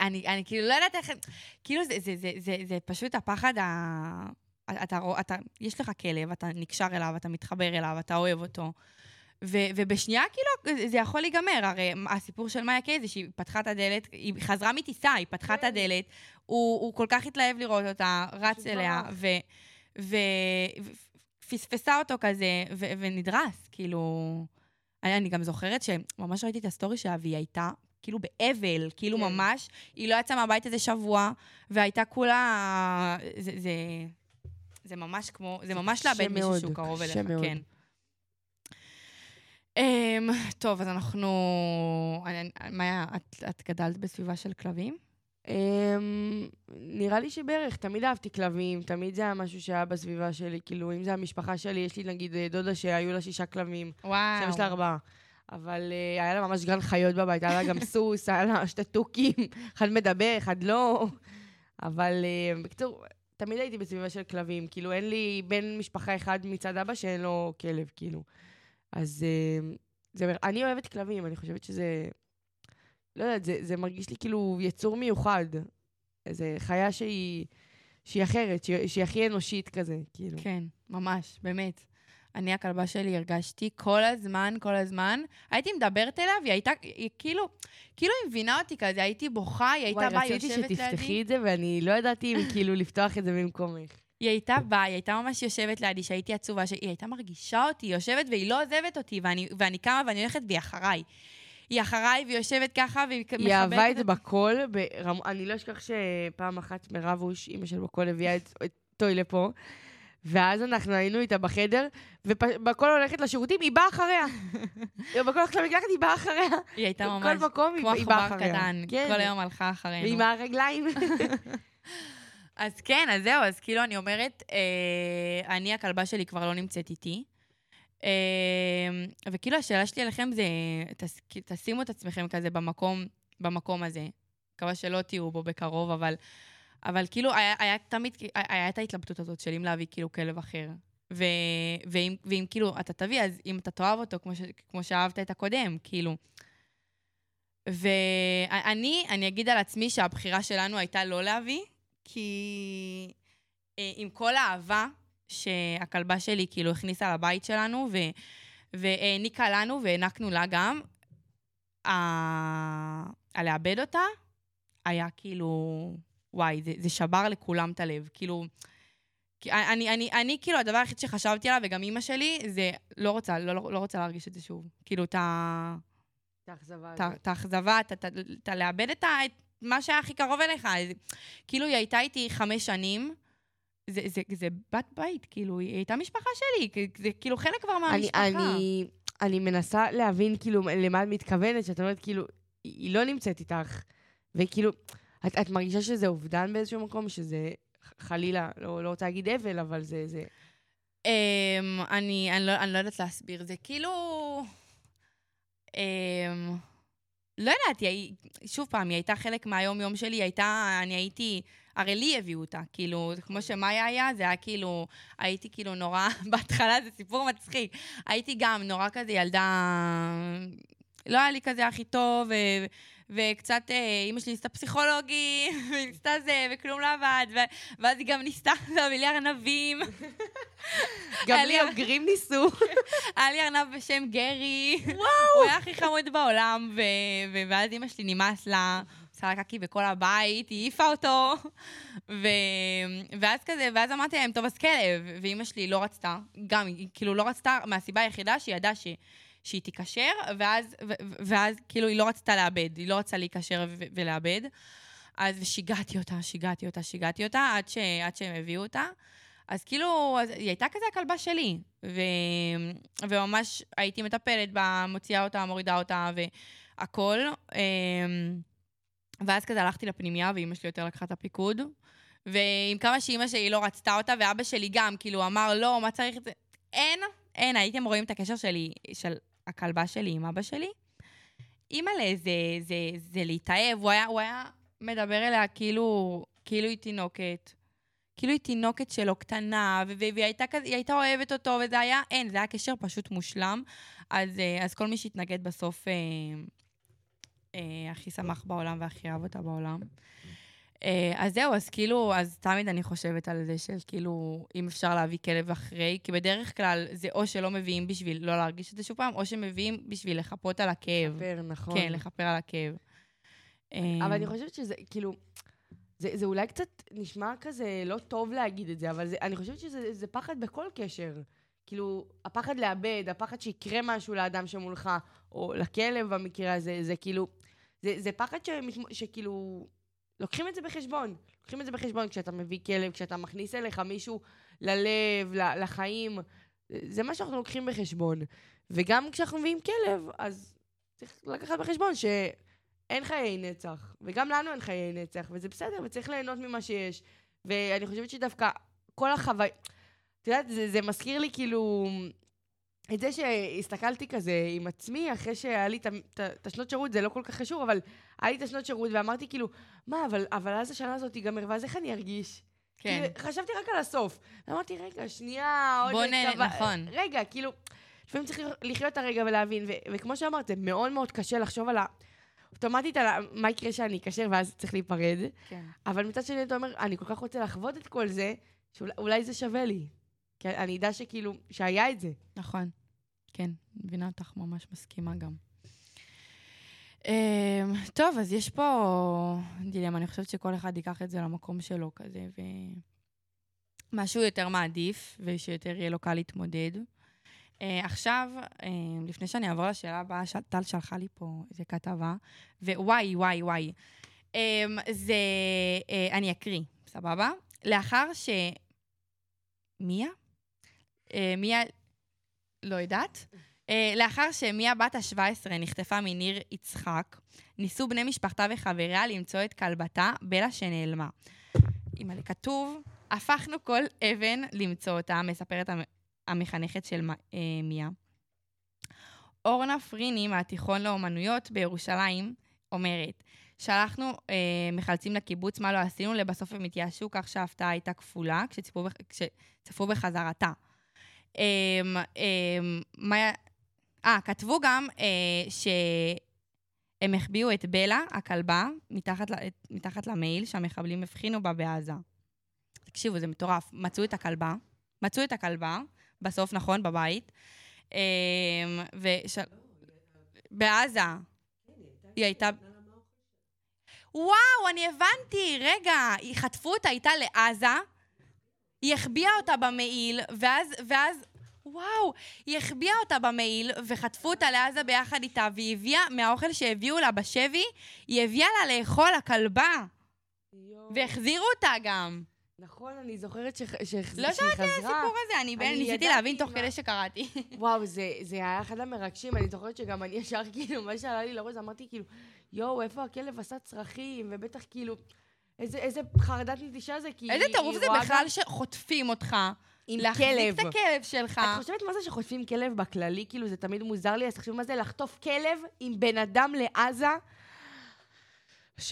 אני, אני כאילו לא יודעת איך... כאילו, זה, זה, זה, זה, זה פשוט הפחד ה... אתה, אתה, יש לך כלב, אתה נקשר אליו, אתה מתחבר אליו, אתה אוהב אותו. ו, ובשנייה, כאילו, זה יכול להיגמר. הרי הסיפור של מאיה קיי זה שהיא פתחה את הדלת, היא חזרה מטיסה, היא פתחה את הדלת, הוא, הוא כל כך התלהב לראות אותה, רץ אליה, ברח. ו... ו- ופספסה אותו כזה, ו- ונדרס, כאילו... אני, אני גם זוכרת שממש ראיתי את הסטורי שלה, והיא הייתה כאילו באבל, כאילו כן. ממש, היא לא יצאה מהבית איזה שבוע, והייתה כולה... זה, זה, זה ממש כמו, זה ממש לאבד מישהו שהוא קרוב אליך, מאוד. כן. Um, טוב, אז אנחנו... אני- מאיה, את, את גדלת בסביבה של כלבים? אמ, נראה לי שבערך, תמיד אהבתי כלבים, תמיד זה היה משהו שהיה בסביבה שלי, כאילו, אם זה המשפחה שלי, יש לי נגיד אה, דודה שהיו לה שישה כלבים, וואו. עכשיו יש לה ארבעה. אבל uh, היה לה ממש גן חיות בבית, היה לה גם (laughs) סוס, היה לה שתי תוכים, (laughs) אחד מדבר, אחד לא. אבל uh, בקיצור, תמיד הייתי בסביבה של כלבים, כאילו, אין לי בן משפחה אחד מצד אבא שאין לו כלב, כאילו. אז uh, זה, אני אוהבת כלבים, אני חושבת שזה... לא יודעת, זה, זה מרגיש לי כאילו יצור מיוחד. איזה חיה שהיא, שהיא אחרת, שהיא, שהיא הכי אנושית כזה, כאילו. כן, ממש, באמת. אני, הכלבה שלי, הרגשתי כל הזמן, כל הזמן. הייתי מדברת אליו, היא הייתה, היא כאילו, כאילו היא מבינה אותי כזה, הייתי בוכה, היא הייתה וואי, באה, רציתי יושבת שתפתחי לידי. את זה, ואני לא ידעתי אם כאילו לפתוח את זה במקומך. היא הייתה באה, היא הייתה ממש יושבת לידי, שהייתי עצובה, שהיא הייתה מרגישה אותי, היא יושבת והיא לא עוזבת אותי, ואני, ואני קמה ואני הולכת והיא אחריי. היא אחריי והיא יושבת ככה והיא מחבקת היא אהבה את זה. בקול, ברמ... אני לא אשכח שפעם אחת מירב אוש, אימא של בקול, הביאה את- אותו לפה, ואז אנחנו היינו איתה בחדר, ובכל הולכת לשירותים, היא באה אחריה. (laughs) בכל הולכת למקלחת, היא באה אחריה. היא הייתה ממש מקום היא באה עכבר אחריה. קטן, כן. כל היום הלכה אחרינו. ועם הרגליים. (laughs) אז כן, אז זהו, אז כאילו אני אומרת, אה, אני, הכלבה שלי כבר לא נמצאת איתי. אה, וכאילו השאלה שלי אליכם זה, תס, תשימו את עצמכם כזה במקום, במקום הזה. מקווה שלא תהיו בו בקרוב, אבל, אבל כאילו היה, היה תמיד, היה את ההתלבטות הזאת של אם להביא כאילו כלב אחר. ו, ואם, ואם כאילו אתה תביא, אז אם אתה תאהב אותו כמו, ש, כמו שאהבת את הקודם, כאילו. ואני, אני אגיד על עצמי שהבחירה שלנו הייתה לא להביא, כי אה, עם כל האהבה שהכלבה שלי כאילו הכניסה לבית שלנו, ו, והעניקה לנו והענקנו לה גם, ה- הלאבד אותה היה כאילו, וואי, זה, זה שבר לכולם את הלב. כאילו, כי אני, אני, אני, כאילו, הדבר היחיד שחשבתי עליו, וגם אימא שלי, זה לא רוצה, לא, לא, לא רוצה להרגיש את זה שוב. כאילו, את ה... את האכזבה את האכזבה, את ה- את ה- את ה- לאבד את מה שהיה הכי קרוב אליך. זה- כאילו, היא הייתה איתי חמש שנים, זה, זה, זה בת בית, כאילו, היא הייתה משפחה שלי, זה כאילו חלק כבר אני, מהמשפחה. אני, אני מנסה להבין, כאילו, למה את מתכוונת, שאת אומרת, כאילו, היא לא נמצאת איתך, וכאילו, את, את מרגישה שזה אובדן באיזשהו מקום, שזה חלילה, לא, לא רוצה להגיד אבל, אבל זה... זה... אמ, אני, אני, לא, אני לא יודעת להסביר, זה כאילו... אמ, לא יודעת, היא, שוב פעם, היא הייתה חלק מהיום-יום שלי, היא הייתה, אני הייתי, הרי לי הביאו אותה, כאילו, כמו שמאיה היה, זה היה כאילו, הייתי כאילו נורא, (laughs) בהתחלה זה סיפור מצחיק, הייתי גם נורא כזה ילדה, לא היה לי כזה הכי טוב, ו, וקצת, אה, אימא שלי ניסתה פסיכולוגי, (laughs) וניסתה זה, וכלום לא עבד, ו, ואז היא גם ניסתה (laughs) לי ארנבים. גם לי אוגרים ניסו. (laughs) היה לי ארנב בשם גרי. וואו! הוא היה הכי חמוד בעולם, ו- ואז אימא שלי נמאס לה, עושה לה קקי בכל הבית, היא העיפה אותו. ו- ואז כזה, ואז אמרתי להם, טוב, אז כלב. ואימא שלי לא רצתה, גם, היא כאילו לא רצתה, מהסיבה היחידה שהיא ידעה ש... שהיא תיקשר, ואז, ו- ואז כאילו היא לא רצתה לאבד, היא לא רצתה להיקשר ו- ולאבד. אז שיגעתי אותה, שיגעתי אותה, שיגעתי אותה, עד, ש- עד שהם הביאו אותה. אז כאילו, אז היא הייתה כזה הכלבה שלי. ו... וממש הייתי מטפלת בה, מוציאה אותה, מורידה אותה והכל. אמ, ואז כזה הלכתי לפנימייה, ואימא שלי יותר לקחה את הפיקוד. ועם כמה שאימא שלי לא רצתה אותה, ואבא שלי גם, כאילו, אמר, לא, מה צריך את זה? אין, אין, הייתם רואים את הקשר שלי, של הכלבה שלי עם אבא שלי. אימא'לה, זה, זה, זה להתאהב, הוא היה, הוא היה מדבר אליה כאילו, כאילו היא תינוקת. כאילו היא תינוקת שלו קטנה, והיא הייתה, היא הייתה אוהבת אותו, וזה היה, אין, זה היה קשר פשוט מושלם. אז, אה, אז כל מי שהתנגד בסוף אה, אה, הכי שמח בעולם והכי אהב אותה בעולם. אה, אז זהו, אז כאילו, אז תמיד אני חושבת על זה של כאילו, אם אפשר להביא כלב אחרי, כי בדרך כלל זה או שלא מביאים בשביל לא להרגיש את זה שוב פעם, או שמביאים בשביל לחפות על הכאב. לכפר, נכון. כן, לכפר על הכאב. אבל אה, אני חושבת שזה, כאילו, זה, זה אולי קצת נשמע כזה לא טוב להגיד את זה, אבל זה, אני חושבת שזה זה פחד בכל קשר. כאילו, הפחד לאבד, הפחד שיקרה משהו לאדם שמולך, או לכלב במקרה הזה, זה כאילו, זה, זה פחד שמת- שכאילו, לוקחים את זה בחשבון. לוקחים את זה בחשבון כשאתה מביא כלב, כשאתה מכניס אליך מישהו ללב, לחיים. זה מה שאנחנו לוקחים בחשבון. וגם כשאנחנו מביאים כלב, אז צריך לקחת בחשבון ש... אין חיי נצח, וגם לנו אין חיי נצח, וזה בסדר, וצריך ליהנות ממה שיש. ואני חושבת שדווקא כל החוויה... את יודעת, זה, זה מזכיר לי כאילו... את זה שהסתכלתי כזה עם עצמי, אחרי שהיה לי את השנות שירות, זה לא כל כך חשוב, אבל היה לי את השנות שירות, ואמרתי כאילו, מה, אבל, אבל אז השנה הזאת תיגמר, ואז איך אני ארגיש? כן. כאילו, חשבתי רק על הסוף. ואמרתי, רגע, שנייה, עוד בוא נ- כמה- נכון. רגע, כאילו, לפעמים צריך לחיות את הרגע ולהבין, ו- וכמו שאמרת, זה מאוד מאוד קשה לחשוב על ה... אוטומטית על ה- מה יקרה שאני אקשר ואז צריך להיפרד, כן. אבל מצד שני אתה אומר, אני כל כך רוצה לחוות את כל זה, שאולי זה שווה לי. כי אני אדע שכאילו, שהיה את זה. נכון. כן, מבינה אותך, ממש מסכימה גם. אמ, טוב, אז יש פה דילמה, אני חושבת שכל אחד ייקח את זה למקום שלו כזה, ומשהו יותר מעדיף, ושיותר יהיה לו קל להתמודד. Uh, עכשיו, uh, לפני שאני אעבור לשאלה הבאה, ש- טל שלחה לי פה איזה כתבה, ווואי, וואי, וואי. Um, זה, uh, אני אקריא, סבבה? לאחר ש... מיה? אה, מיה, לא יודעת. אה, לאחר שמיה בת ה-17 נחטפה מניר יצחק, ניסו בני משפחתה וחבריה למצוא את כלבתה, בלה שנעלמה. אימא'לה, כתוב, הפכנו כל אבן למצוא אותה, מספרת המ- המחנכת של אה, מיה. אורנה פריני מהתיכון לאומנויות בירושלים אומרת, שלחנו אה, מחלצים לקיבוץ, מה לא עשינו? לבסוף הם התייאשו, כך שההפתעה הייתה כפולה כשצפו, בח- כשצפו בחזרתה. אה, מה... אה, כתבו גם אה, שהם החביאו את בלה, הכלבה, מתחת, מתחת למייל שהמחבלים הבחינו בה בעזה. תקשיבו, זה מטורף. מצאו את הכלבה, מצאו את הכלבה, בסוף, נכון, בבית. וש... בעזה. היא הייתה... וואו, אני הבנתי, רגע, חטפו אותה איתה לעזה, היא החביאה אותה במעיל, ואז, ואז, וואו, היא החביאה אותה במעיל, וחטפו אותה לעזה ביחד איתה, והיא הביאה, מהאוכל שהביאו לה בשבי, היא הביאה לה לאכול, הכלבה, והחזירו אותה גם. נכון, אני זוכרת שח- שח- לא שהיא שמעתי על חזרה. הסיפור הזה, אני אני ניסיתי להבין תוך כדי שקראתי. (laughs) וואו, זה, זה היה אחד המרגשים, אני זוכרת שגם אני (laughs) ישר, כאילו, מה שעלה לי לראש, אמרתי, כאילו, יואו, איפה הכלב עשה צרכים, ובטח, כאילו, איזה, איזה חרדת נטישה זה, כי איזה טירוף זה בכלל גם שחוטפים אותך. עם להחזיק כלב. את הכלב שלך. את חושבת מה זה שחוטפים כלב בכללי? כאילו, זה תמיד מוזר לי, אז תחשבי מה זה לחטוף כלב עם בן אדם לעזה.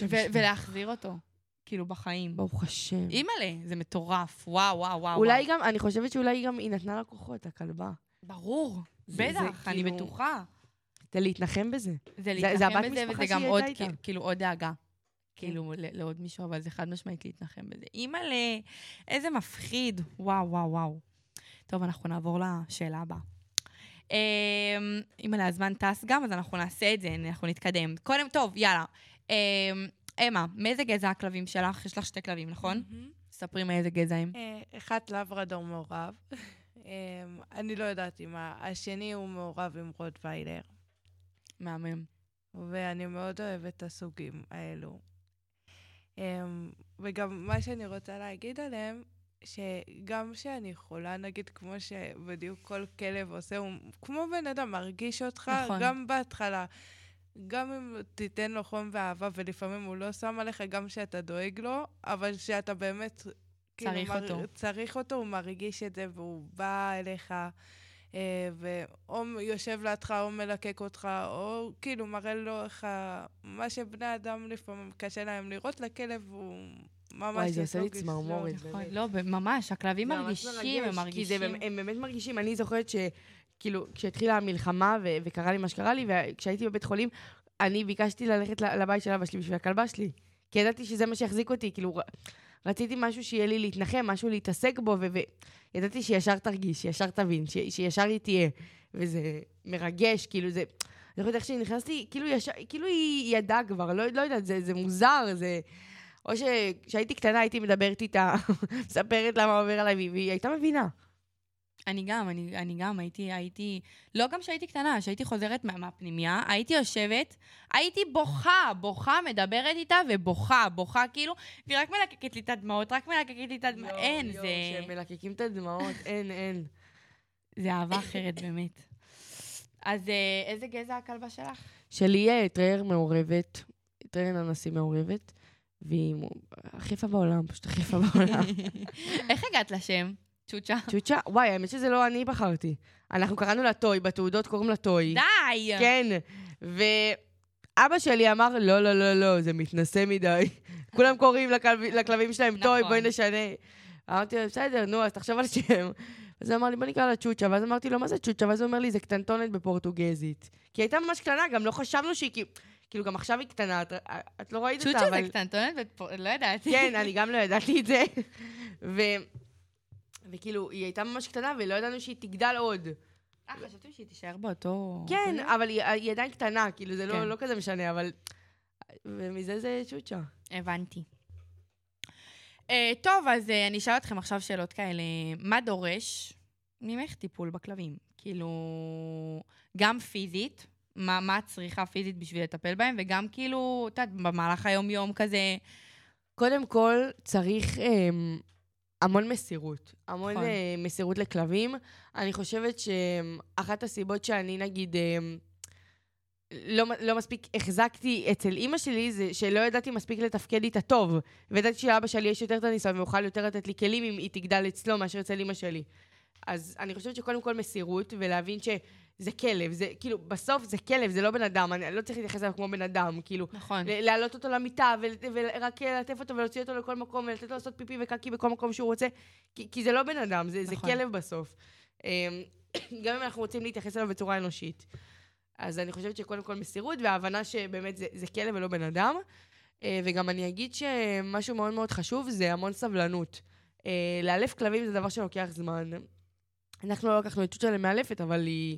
ו-. ולהחזיר אותו, כאילו, בחיים. ברוך השם. אימא'לה, זה מטורף. וואו, וואו, וואו. אולי וואו. גם, אני חושבת שאולי גם היא נתנה לה כוחות, הכלבה. ברור, זה- זה בטח, אני כאילו- בטוחה. זה להתנחם בזה. זה זה להתנחם הבת בזה, משפחה וזה גם עוד, כאילו, עוד דאגה. כאילו, ל- לעוד מישהו, אבל זה חד משמעית להתנחם בזה. אימא'לה, איזה מפחיד. וואו, וואו, וואו. טוב, אנחנו נעבור לשאלה הבאה. אמ, אימא'לה, הזמן טס גם, אז אנחנו נעשה את זה, אנחנו נתקדם. קודם, טוב, יאללה. אמ, אמה, מאיזה גזע הכלבים שלך? יש לך שתי כלבים, נכון? ספרי מאיזה גזע הם. אה, אחד לברדור מעורב. אה, אני לא יודעת אם השני הוא מעורב עם רוטוויילר, מהמם. ואני מאוד אוהבת את הסוגים האלו. אה, וגם מה שאני רוצה להגיד עליהם, שגם שאני חולה, נגיד, כמו שבדיוק כל כלב עושה, הוא כמו בן אדם, מרגיש אותך, נכון. גם בהתחלה. גם אם תיתן לו חום ואהבה, ולפעמים הוא לא שם עליך, גם שאתה דואג לו, אבל שאתה באמת... כאילו, צריך מר- אותו. צריך אותו, הוא מרגיש את זה, והוא בא אליך, ואו יושב לידך, או מלקק אותך, או כאילו מראה לו איך ה... מה שבני אדם לפעמים קשה להם לראות, לכלב הוא ממש... וואי, זה עושה לי צמרמורת. נכון, באמת. לא, ממש, הכלבים ממש מרגישים, הם מרגישים. הם באמת מרגישים. אני זוכרת שכאילו, כשהתחילה המלחמה ו- וקרה לי מה שקרה לי, וכשהייתי בבית חולים, אני ביקשתי ללכת לבית של אבא שלי בשביל הכלבה שלי. כי ידעתי שזה מה שיחזיק אותי, כאילו, רציתי משהו שיהיה לי להתנחם, משהו להתעסק בו, וידעתי שישר תרגיש, שישר תבין, ש- שישר היא תהיה. וזה מרגש, כאילו זה... אני חושבת איך שנכנסתי, כאילו, ישר, כאילו היא ידעה כבר, לא, לא יודעת, זה, זה מוזר, זה... או שכשהייתי קטנה הייתי מדברת איתה, (laughs) מספרת לה מה עובר עליי, והיא הייתה מבינה. אני גם, אני, אני גם הייתי, הייתי, לא גם כשהייתי קטנה, כשהייתי חוזרת מה, מהפנימייה, הייתי יושבת, הייתי בוכה, בוכה, מדברת איתה ובוכה, בוכה כאילו, והיא רק מלקקת לי את הדמעות, רק מלקקת לי את הדמעות, אין, זה, כשהם מלקקים את הדמעות, אין, אין. זה אהבה אחרת באמת. אז אה, איזה גזע הכלבה שלך? שלי אה, טרייר מעורבת, טרייר הנשי מעורבת, והיא הכי יפה בעולם, פשוט הכי יפה בעולם. (laughs) איך הגעת לשם? צ'וצ'ה. צ'וצ'ה, וואי, האמת שזה לא אני בחרתי. אנחנו קראנו לה טוי, בתעודות קוראים לה טוי. די! כן, ואבא שלי אמר, לא, לא, לא, לא, זה מתנשא מדי. (laughs) כולם קוראים לכלב- לכלבים שלהם טוי, נכון. בואי נשנה. אמרתי לו, בסדר, נו, אז תחשוב על שם. אז הוא אמר לי, בוא נקרא לה צ'וצ'ה, ואז אמרתי לו, מה זה צ'וצ'ה? ואז הוא אומר לי, זה קטנטונת בפורטוגזית. כי היא הייתה ממש קטנה, גם לא חשבנו שהיא כאילו... כאילו, גם עכשיו היא קטנה, את, את לא ראית אותה, צ'וצ'ה אבל... זה קטנטונת, ופה- לא ידעתי. כן, אני גם לא ידעתי את זה. (laughs) וכאילו, היא הייתה ממש קטנה, ולא ידענו שהיא תגדל עוד. אה, חשבתם שהיא תישאר באותו... כן? אבל היא, היא עדיין קטנה, כאילו, זה כן. לא, לא כזה משנה, אבל... ומזה זה צ'וצ'ה. הבנתי. Uh, טוב, אז uh, אני אשאל אתכם עכשיו שאלות כאלה. מה דורש ממך טיפול בכלבים? כאילו, גם פיזית, מה, מה את צריכה פיזית בשביל לטפל בהם, וגם כאילו, את יודעת, במהלך היום-יום כזה, קודם כל, צריך אמ, המון מסירות. המון נכון. אה, מסירות לכלבים. אני חושבת שאחת הסיבות שאני, נגיד, אה, לא, לא מספיק החזקתי אצל אימא שלי, זה שלא ידעתי מספיק לתפקד איתה טוב. וידעתי שלאבא שלי יש יותר את הניסיון ויוכל יותר לתת לי כלים אם היא תגדל אצלו מאשר אצל אימא שלי. אז אני חושבת שקודם כל מסירות, ולהבין שזה כלב, זה כאילו, בסוף זה כלב, זה לא בן אדם, אני לא צריך להתייחס אליו כמו בן אדם, כאילו, נכון. להעלות אותו למיטה, ורק ללטף אותו ולהוציא אותו לכל מקום, ולתת לו לעשות פיפי וקקי בכל מקום שהוא רוצה, כי, כי זה לא בן אדם, זה, זה נכון. כלב בסוף. אמ, (coughs) גם אם אנחנו רוצים להתייחס אליו בצורה אנושית. אז אני חושבת שקודם כל מסירות, וההבנה שבאמת זה, זה כלב ולא בן אדם. אה, וגם אני אגיד שמשהו מאוד מאוד חשוב זה המון סבלנות. אה, לאלף כלבים זה דבר שלוקח זמן. אנחנו לא לקחנו את צ'וצ'ה למאלפת, אבל היא...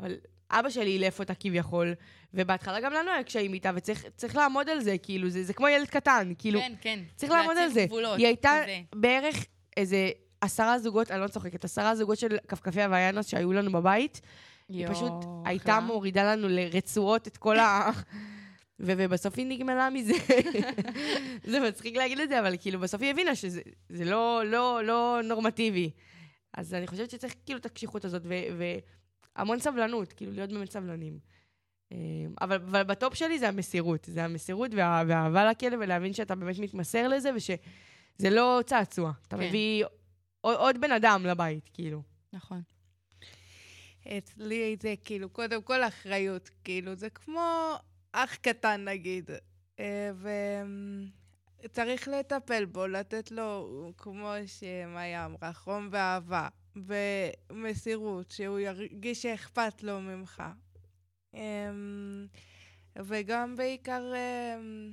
אבל אבא שלי אילף אותה כביכול, ובהתחלה גם לנו היה קשיים איתה, וצריך צריך לעמוד על זה, כאילו, זה, זה כמו ילד קטן, כאילו, כן, כן. צריך לעמוד על זה. גבולות, היא הייתה כזה. בערך איזה עשרה זוגות, אני לא צוחקת, עשרה זוגות של כפכפי הוויאנוס שהיו לנו בבית. היא יואו, פשוט אחלה. הייתה מורידה לנו לרצועות את כל ה... ו- ובסוף היא נגמלה מזה. (laughs) זה מצחיק להגיד את זה, אבל כאילו בסוף היא הבינה שזה זה לא, לא, לא נורמטיבי. אז אני חושבת שצריך כאילו את הקשיחות הזאת, ו- והמון סבלנות, כאילו להיות באמת סבלנים. אה, אבל, אבל בטופ שלי זה המסירות. זה המסירות וה, והאהבה לכלב, ולהבין שאתה באמת מתמסר לזה, ושזה לא צעצוע. אתה כן. מביא עוד, עוד בן אדם לבית, כאילו. נכון. אצלי זה כאילו, קודם כל אחריות, כאילו, זה כמו אח קטן נגיד, אה, וצריך לטפל בו, לתת לו, כמו שמאיה אמרה, חום ואהבה, ומסירות, שהוא ירגיש שאכפת לו ממך. אמ, וגם בעיקר אמ,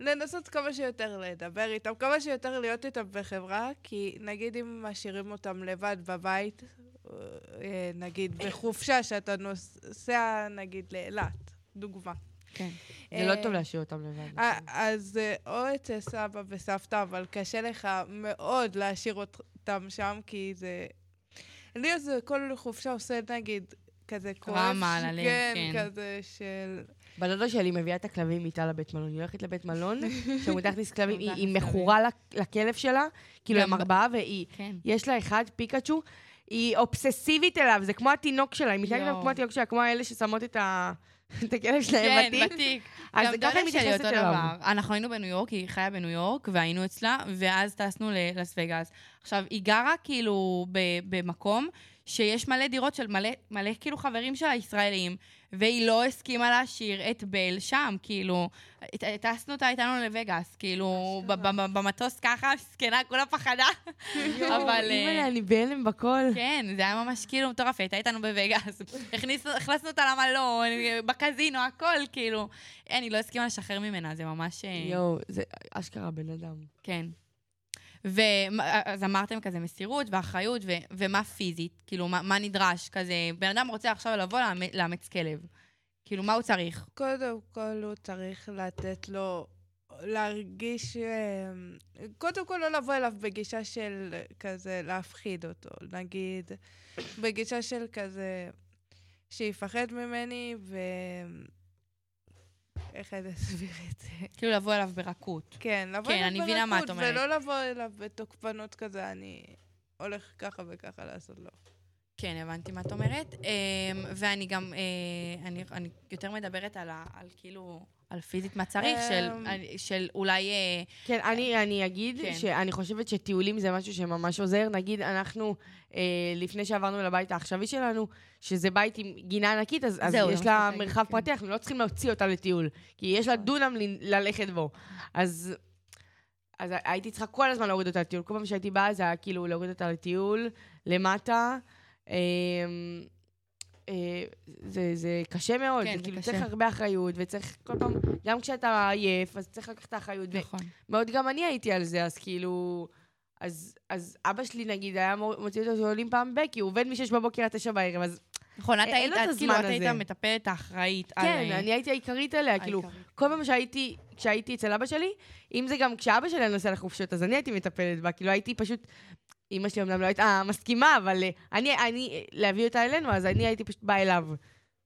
לנסות כמה שיותר לדבר איתם, כמה שיותר להיות איתם בחברה, כי נגיד אם משאירים אותם לבד בבית, אה, נגיד בחופשה שאתה נוסע נגיד לאילת, דוגמה. כן. זה לא אה, טוב להשאיר אותם לבד. אה, אז אה, או אצל סבא וסבתא, אבל קשה לך מאוד להשאיר אותם שם, כי זה... לי זה כל חופשה עושה נגיד כזה כואב. טראומה על הלב, כן, כן. כזה של... בדודה שלי מביאה את הכלבים איתה לבית מלון. היא הולכת לבית מלון, (laughs) שמותר להכניס כלבים, היא- מכורה לכלב שלה, כאילו הם ארבעה, והיא, כן. יש לה אחד, פיקאצ'ו, היא אובססיבית אליו, זה כמו התינוק שלה, היא מתנהגת. כמו התינוק שלה, כמו האלה ששמות את ה- (laughs) את הכלב שלהם כן, בתיק. בתיק. אז ככה היא מתייחסת אותו אליו. דבר. אנחנו היינו בניו יורק, היא חיה בניו יורק, והיינו אצלה, ואז טסנו ללס וגאס. עכשיו, היא גרה כאילו במקום שיש מלא דירות של מלא, מלא כאילו חברים שלה ישראלים, והיא לא הסכימה להשאיר את בל שם, כאילו, טסנו אותה איתנו לווגאס, כאילו, במטוס ככה, מסכנה, כולה פחדה. אבל... אה, אימא'לה, אני בהלם בכל. כן, זה היה ממש כאילו מטורף, הייתה איתנו בווגאס. (laughs) הכנסנו אותה למלון, בקזינו, הכל, כאילו. אין, היא לא הסכימה לשחרר ממנה, זה ממש... אה, יואו, זה אשכרה בן אדם. כן. ואז אמרתם כזה מסירות ואחריות, ו- ומה פיזית? כאילו, מה, מה נדרש? כזה, בן אדם רוצה עכשיו לבוא לאמ- לאמץ כלב. כאילו, מה הוא צריך? קודם כל הוא צריך לתת לו, להרגיש... אה, קודם כל לא לבוא אליו בגישה של כזה להפחיד אותו. נגיד, בגישה של כזה, שיפחד ממני ו... איך אני אסביר את זה? כאילו, לבוא אליו ברכות. כן, לבוא כן, אליו ברכות. ולא לבוא אליו בתוקפנות כזה, אני הולך ככה וככה לעשות לו. כן, הבנתי מה את אומרת. אמ, ואני גם, אה, אני, אני יותר מדברת על, ה, על כאילו, על פיזית מה צריך, של, אמ. של אולי... אה, כן, אני, אני אגיד כן. שאני חושבת שטיולים זה משהו שממש עוזר. נגיד, אנחנו, אה, לפני שעברנו לבית העכשווי שלנו, שזה בית עם גינה ענקית, אז, אז יש לה מרחב כן. פרטי, אנחנו לא צריכים להוציא אותה לטיול. כי יש לה דונם ל- ללכת בו. אז, אז הייתי צריכה כל הזמן להוריד אותה לטיול. כל פעם שהייתי באה, זה היה כאילו להוריד אותה לטיול, למטה. אה, זה, זה קשה מאוד, כן, זה זה כאילו קשה. צריך הרבה אחריות, וצריך כל פעם, גם כשאתה עייף, אז צריך לקחת את האחריות. נכון. מאוד גם אני הייתי על זה, אז כאילו... אז, אז אבא שלי, נגיד, היה מו- מוציא אותו שעולים פעם ב... כי הוא עובד מ-6 בבוקר עד 9 בערב, אז נכון, את אין היית, את כאילו, את היית. המטפלת האחראית. כן, אה, אני הייתי העיקרית עליה, כאילו. כל פעם שהייתי, כשהייתי אצל אבא שלי, אם זה גם כשאבא שלי נוסע לחופשות, אז אני הייתי מטפלת בה, כאילו הייתי פשוט... אמא שלי אמנם לא הייתה מסכימה, אבל אה, אני, אני, להביא אותה אלינו, אז אני הייתי פשוט באה אליו,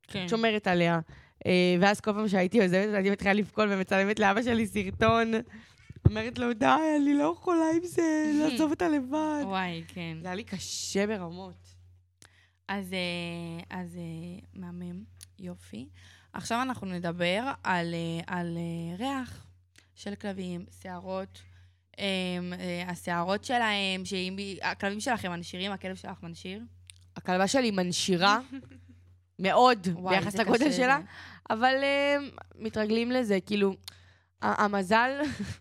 כן. שומרת עליה. אה, ואז כל פעם שהייתי עוזבת, אני מתחילה לבכול ומצלמת לאבא שלי סרטון. אומרת לו, די, אני לא יכולה עם זה, (laughs) לעזוב אותה לבד. וואי, כן. זה היה לי קשה ברמות. אז, אה, אז מהמם, יופי. עכשיו אנחנו נדבר על, על ריח של כלבים, שערות. אה, אה, השערות שלהם, שאם... הכלבים שלכם מנשירים, הכלב שלך מנשיר? הכלבה שלי מנשירה מאוד וואי, ביחס לגודל שלה, זה. אבל אה, מתרגלים לזה, כאילו, המזל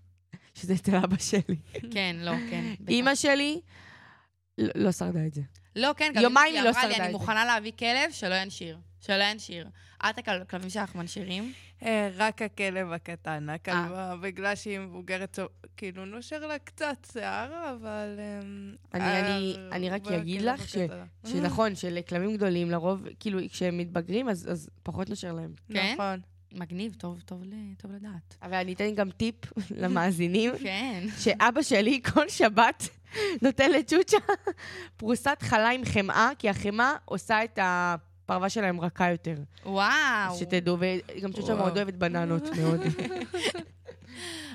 (laughs) שזה אצל אבא שלי. כן, לא, כן. אימא שלי לא לא שרדה את זה. לא, כן, גם יומיים היא לא אמרה לי, אני את זה." מוכנה להביא כלב שלא ינשיר. שלא ינשיר. את הכלבים שלך מנשירים? אה, רק הכלב הקטן, הכלבה, בגלל שהיא מבוגרת, כאילו נושר לה קצת שיער, אבל... אמ, אני- אה, אני- אני רק אגיד לך. שנכון, שלכלבים גדולים, לרוב, כאילו, כשהם מתבגרים, אז פחות נשר להם. נכון. מגניב, טוב, טוב, טוב לדעת. אבל אני אתן גם טיפ (laughs) למאזינים, כן. שאבא שלי כל שבת (laughs) נותן לצ'וצ'ה פרוסת חלה עם חמאה, כי החמאה עושה את הפרווה שלהם רכה יותר. וואו. אז שתדעו, וגם צ'וצ'ה. מאוד אוהבת בננות, (laughs) מאוד.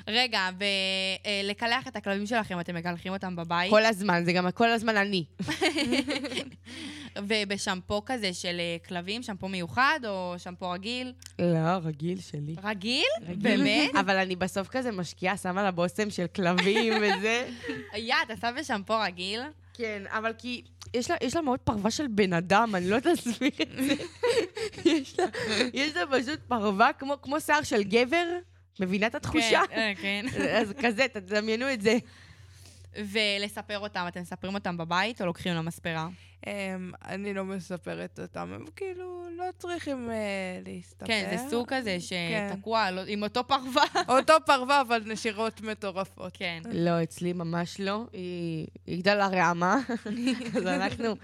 רגע, ולקלח את הכלבים שלכם, אתם מקלחים אותם בבית? כל הזמן, זה גם כל הזמן אני. ובשמפו כזה של אה, כלבים, שמפו מיוחד או שמפו רגיל? לא, רגיל שלי. רגיל? רגיל. באמת? (laughs) אבל אני בסוף כזה משקיעה, שמה לה בושם של כלבים וזה. יא, אתה שם בשמפו רגיל? כן, אבל כי יש לה, יש לה מאוד פרווה של בן אדם, אני לא יודעת להסביר את זה. (laughs) יש, לה, יש לה פשוט פרווה כמו, כמו שיער של גבר, מבינה את התחושה? כן, אה, כן. (laughs) אז כזה, תדמיינו את זה. ולספר אותם, אתם מספרים אותם בבית או לוקחים למספרה? אמ, אני לא מספרת אותם, הם כאילו לא צריכים אה, להסתפר. כן, זה סוג כזה כן. שתקוע לא- עם אותו פרווה. אותו פרווה, אבל נשירות מטורפות. כן. לא, אצלי ממש לא. היא, היא גדלה רעמה, (laughs) אז אנחנו,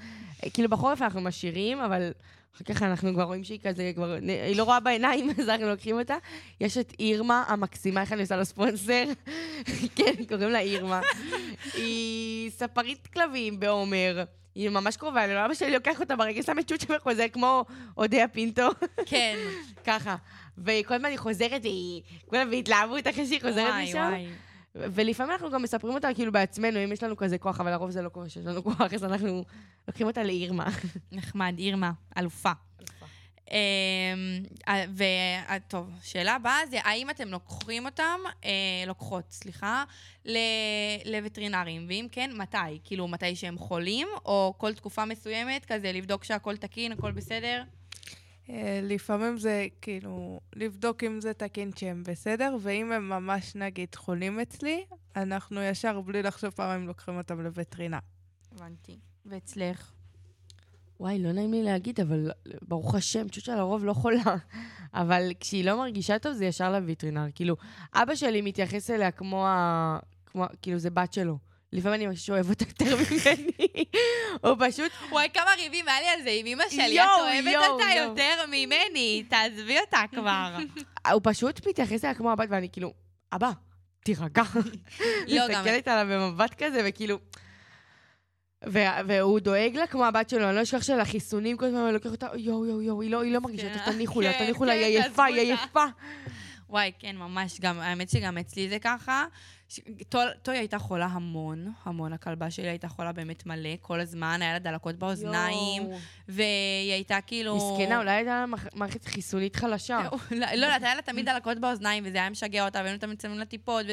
כאילו בחורף אנחנו משאירים, אבל אחר כך אנחנו כבר רואים שהיא כזה, כבר, היא לא רואה בעיניים, (laughs) אז אנחנו לוקחים אותה. יש את אירמה המקסימה, איך אני עושה לו ספונסר? (laughs) כן, קוראים לה אירמה. היא ספרית כלבים בעומר. היא ממש קרובה אלינו, אבא שלי לוקח אותה ברגע, שם את צ'וצ'ה וחוזר כמו אודיה פינטו, כן. (laughs) ככה. וכל הזמן היא חוזרת, והיא... כולם בהתלהבות אחרי שהיא חוזרת וואי, משם. וואי. ולפעמים אנחנו גם מספרים אותה כאילו בעצמנו, אם יש לנו כזה כוח, אבל לרוב זה לא קורה שיש לנו (laughs) כוח, אז אנחנו לוקחים אותה לאירמה. נחמד, אירמה, אלופה. אמ, אה, וטוב, שאלה הבאה זה, האם אתם לוקחים אותם, אה, לוקחות, סליחה, לווטרינרים, ואם כן, מתי? כאילו, מתי שהם חולים, או כל תקופה מסוימת, כזה לבדוק שהכל תקין, הכל בסדר? אה, לפעמים זה כאילו לבדוק אם זה תקין שהם בסדר, ואם הם ממש נגיד חולים אצלי, אנחנו ישר בלי לחשוב פעמיים לוקחים אותם לווטרינר. הבנתי. ואצלך? וואי, לא נעים לי להגיד, אבל ברוך השם, צ'וצ'ה לרוב לא חולה. אבל כשהיא לא מרגישה טוב, זה ישר לווטרינר. כאילו, אבא שלי מתייחס אליה כמו ה... כמו... כאילו, זה בת שלו. לפעמים אני ממש אוהב אותה יותר (laughs) ממני. הוא פשוט... וואי, כמה ריבים היה לי על זה עם אמא שלי, את אוהבת אותה. יותר ממני, תעזבי אותה כבר. (laughs) הוא פשוט מתייחס אליה כמו הבת, ואני כאילו, אבא, תירגע. (laughs) לא, גם... מסתכלת עליו במבט כזה, וכאילו... והוא דואג לה כמו הבת שלו, אני לא אשכח של החיסונים, כל הזמן אני לוקח אותה, יואו, יואו, יואו, היא לא, לא מרגישה כן, טוב, תניחו לה, כן, תניחו לה, כן, היא עייפה, היא אותה. עייפה. וואי, כן, ממש. גם, האמת שגם אצלי זה ככה. טוי הייתה חולה המון, המון. הכלבה שלי הייתה חולה באמת מלא, כל הזמן, היה לה דלקות באוזניים. והיא הייתה כאילו... מסכנה, אולי הייתה לה מערכת חיסונית חלשה. לא, לא יודעת, היה לה תמיד דלקות באוזניים, וזה היה משגע אותה, והיינו תמיד שמים לה טיפות.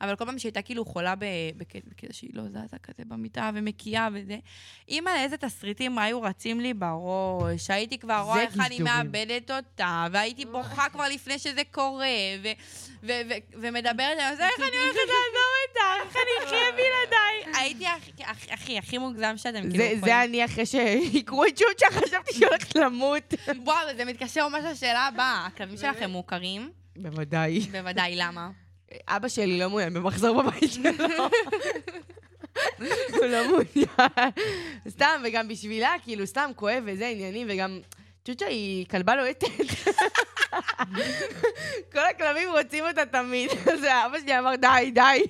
אבל כל פעם שהיא הייתה כאילו חולה בקטע שהיא לא זזה כזה במיטה ומקיאה וזה, אימא, איזה תסריטים היו רצים לי בראש, הייתי כבר רואה איך אני. מאבדת אותה, והייתי בוכה כבר לפני שזה קורה, ומדברת עליו, איך אני הולכת לעזוב אותך, איך אני אחיה בלעדיי. הייתי הכי- הכי- מוגזם שאתם כאילו זה- יכולים. זה אני אחרי שיקרו את צ'וצ'ה, חשבתי שהיא הולכת למות. וואו, זה מתקשר ממש לשאלה הבאה. הכלבים שלכם מוכרים? בוודאי. בוודאי, למה? אבא שלי לא מעוניין במחזור בבית שלו. הוא לא מעוניין. סתם, וגם בשבילה, כאילו, סתם כואב וזה עניינים, וגם... צ'וצ'ה היא כלבה לוהטת. כל הכלבים רוצים אותה תמיד. אז אבא שלי אמר, די, די.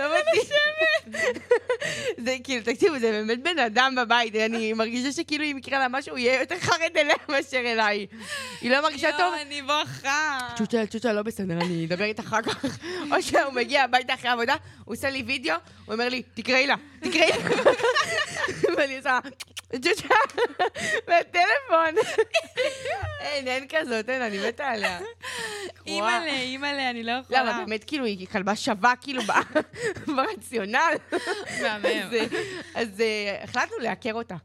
לא מתאים. זה כאילו, תקשיבו, זה באמת בן אדם בבית, אני מרגישה שכאילו אם יקרה לה משהו, הוא יהיה יותר חרד אליה מאשר אליי. היא לא מרגישה טוב? יואו, אני בוכה. צ'וצ'ה, צ'וצ'ה, לא בסדר, אני אדבר איתך אחר כך. או שהוא מגיע הביתה אחרי העבודה, הוא עושה לי וידאו, הוא אומר לי, תקראי לה, תקראי לה. ואני עושה, צ'וצ'ה, בטלפון. (laughs) אין, אין כזאת, אין, אני מתה עליה. (laughs) אימא'לה, אימא'לה, אני לא לא, יכולה. אבל באמת, כאילו, היא כלבה שווה, כאילו, (laughs) ברציונל. מהמם. אז, אה, אז החלטנו לעקר אותה.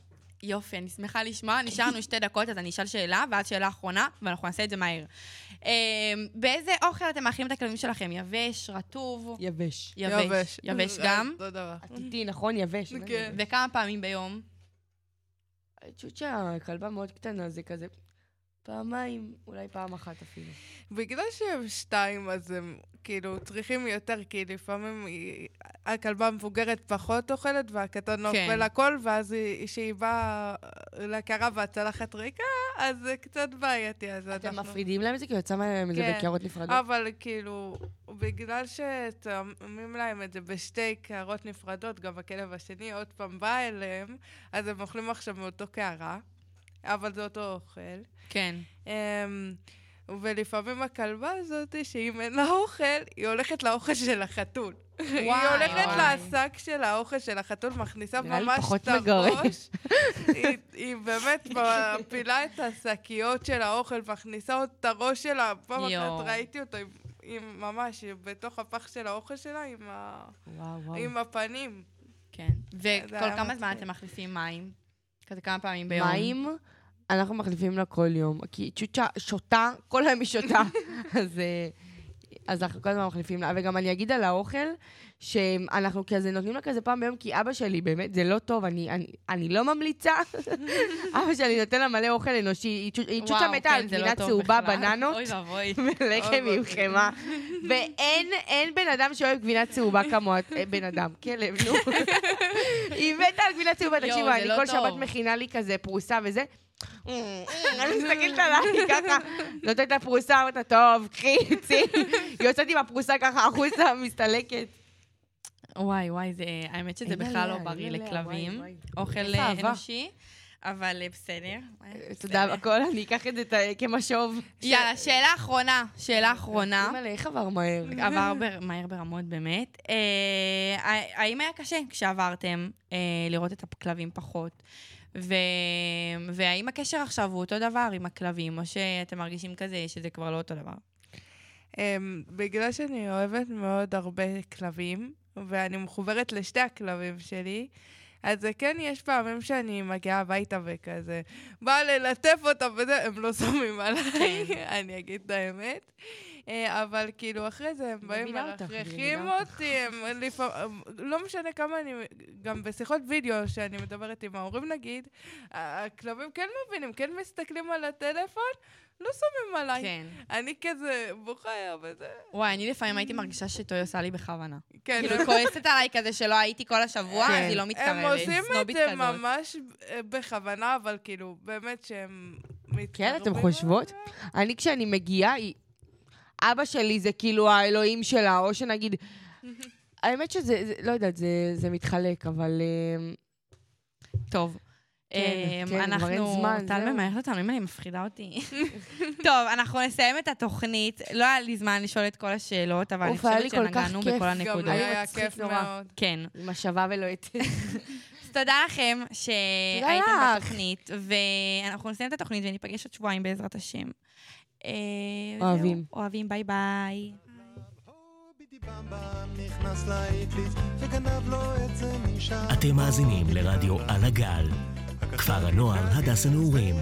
יופי, אני שמחה לשמוע. נשארנו שתי דקות, אז אני אשאל שאלה, ואז שאלה אחרונה, ואנחנו נעשה את זה מהר. אה, באיזה אוכל אתם מאכילים את הכלבים שלכם? יבש, רטוב? יבש. יבש. יבש גם? אותו דבר. עתידי, נכון? יבש. כן. וכמה פעמים ביום? צ'וצ'ה, כלבה מאוד קטנה, זה כזה פעמיים, אולי פעם אחת אפילו. בגלל שהם שתיים, אז הם כאילו צריכים יותר, כי לפעמים היא- הכלבה המבוגרת פחות אוכלת והקטן כן. אוכל הכל, ואז היא- כשהיא באה לקרה והצלחת ריקה, אז זה קצת בעייתי, אז אתם אנחנו... מפרידים להם את זה? כי יוצא מהם את זה כן. בקערות נפרדות? אבל כאילו, בגלל ששמים להם את זה בשתי קערות נפרדות, גם הכלב השני עוד פעם בא אליהם, אז הם אוכלים עכשיו מאותו קערה, אבל זה אותו אוכל. כן. אמ, ולפעמים הכלבה הזאת, שאם אין לה אוכל, היא הולכת לאוכל של החתול. היא הולכת וואי. לשק של האוכל של החתול, מכניסה ממש את. הראש. היא- היא באמת מפילה את השקיות של האוכל, מכניסה עוד את הראש שלה. פעם. אחת ראיתי אותו עם- עם ממש, בתוך הפח של האוכל שלה, עם ה- וואו, וואו. עם הפנים. כן. וכל כמה זמן. אתם מחליפים מים? כזה כמה פעמים ביום? מים, אנחנו מחליפים לה כל יום. כי צ'וצ'ה שותה, כל היום היא שותה. (laughs) אז, אה, אז אנחנו כל הזמן מחליפים לה. וגם אני אגיד על האוכל, שאנחנו כזה נותנים לה כזה פעם ביום, כי אבא שלי, באמת, זה לא טוב, אני, אני, אני לא ממליצה. (laughs) אבא שלי נותן לה מלא אוכל אנושי. היא צ'ו- היא צ'וצ'ה מתה כן, על לא גבינה טוב צהובה. בננות. ולחם (laughs) עם. חמאה. ואין אין בן אדם שאוהב גבינה צהובה כמוה, אה, בן אדם, כלב, נו. היא מתה על גבינה צהובה, תקשיבו, אני לא כל. שבת מכינה לי כזה פרוסה וזה. אני מסתכלת עליי ככה, נותנת לה פרוסה, אומרת לה, טוב, קחי, צאי. היא יוצאת עם הפרוסה ככה החוצה, מסתלקת. וואי, וואי, זה, האמת שזה בכלל לא בריא לכלבים. אוכל אה. אנושי, אבל אה, בסדר. תודה בכל, אני אקח את זה כמשוב. יאללה, שאלה אחרונה. שאלה אחרונה. אימא'לה, איך עבר מהר? עבר בר- מהר ברמות באמת. אה, האם היה קשה כשעברתם לראות את הכלבים פחות? ו... והאם הקשר עכשיו הוא אותו דבר עם הכלבים, או שאתם מרגישים כזה שזה כבר לא אותו דבר? אמ, בגלל שאני אוהבת מאוד הרבה כלבים, ואני מחוברת לשתי הכלבים שלי, אז זה כן, יש פעמים שאני מגיעה הביתה וכזה, באה ללטף אותם וזה, הם לא שמים עליי, (laughs) אני אגיד את האמת. אה, אבל כאילו, אחרי זה הם באים אותך. אותי, הם לפעמים, לא משנה כמה אני, גם בשיחות וידאו שאני מדברת עם ההורים נגיד, הכלבים כן מבינים, כן מסתכלים על הטלפון, לא שמים עליי. כן. אני כזה בוכה וזה. וואי, אני לפעמים הייתי מרגישה שטוי עושה לי בכוונה. כן, כאילו, היא כועסת עליי כזה שלא הייתי כל השבוע, כן. אז היא לא מתקרבת. הם עושים את זה כזאת. ממש אה, בכוונה, אבל כאילו, באמת שהם מתקרבים. כן, אתם חושבות? אני, כשאני מגיעה, היא... אבא שלי זה כאילו האלוהים שלה, או שנגיד... (laughs) האמת שזה, זה, לא יודעת, זה, זה מתחלק, אבל... אה, טוב. כן, אמ, כן, כבר אין אנחנו... זמן, טל. ממהרת אותנו, אמא, היא מפחידה אותי. (laughs) טוב, אנחנו נסיים את התוכנית. לא היה לי זמן לשאול את כל השאלות, אבל אני אוף, היה לי חושבת כל כך שנגענו כיף. בכל גם הנקודות. היה כיף נורא. מאוד. כן. עם השווה ולוהטת. (laughs) אז תודה לכם שהייתם. בתוכנית, ואנחנו נסיים את התוכנית וניפגש עוד שבועיים בעזרת השם. אה, אוהבים. אוהבים, ביי ביי. אתם מאזינים לרדיו על הגל, כפר הנוער הדס הנעורים.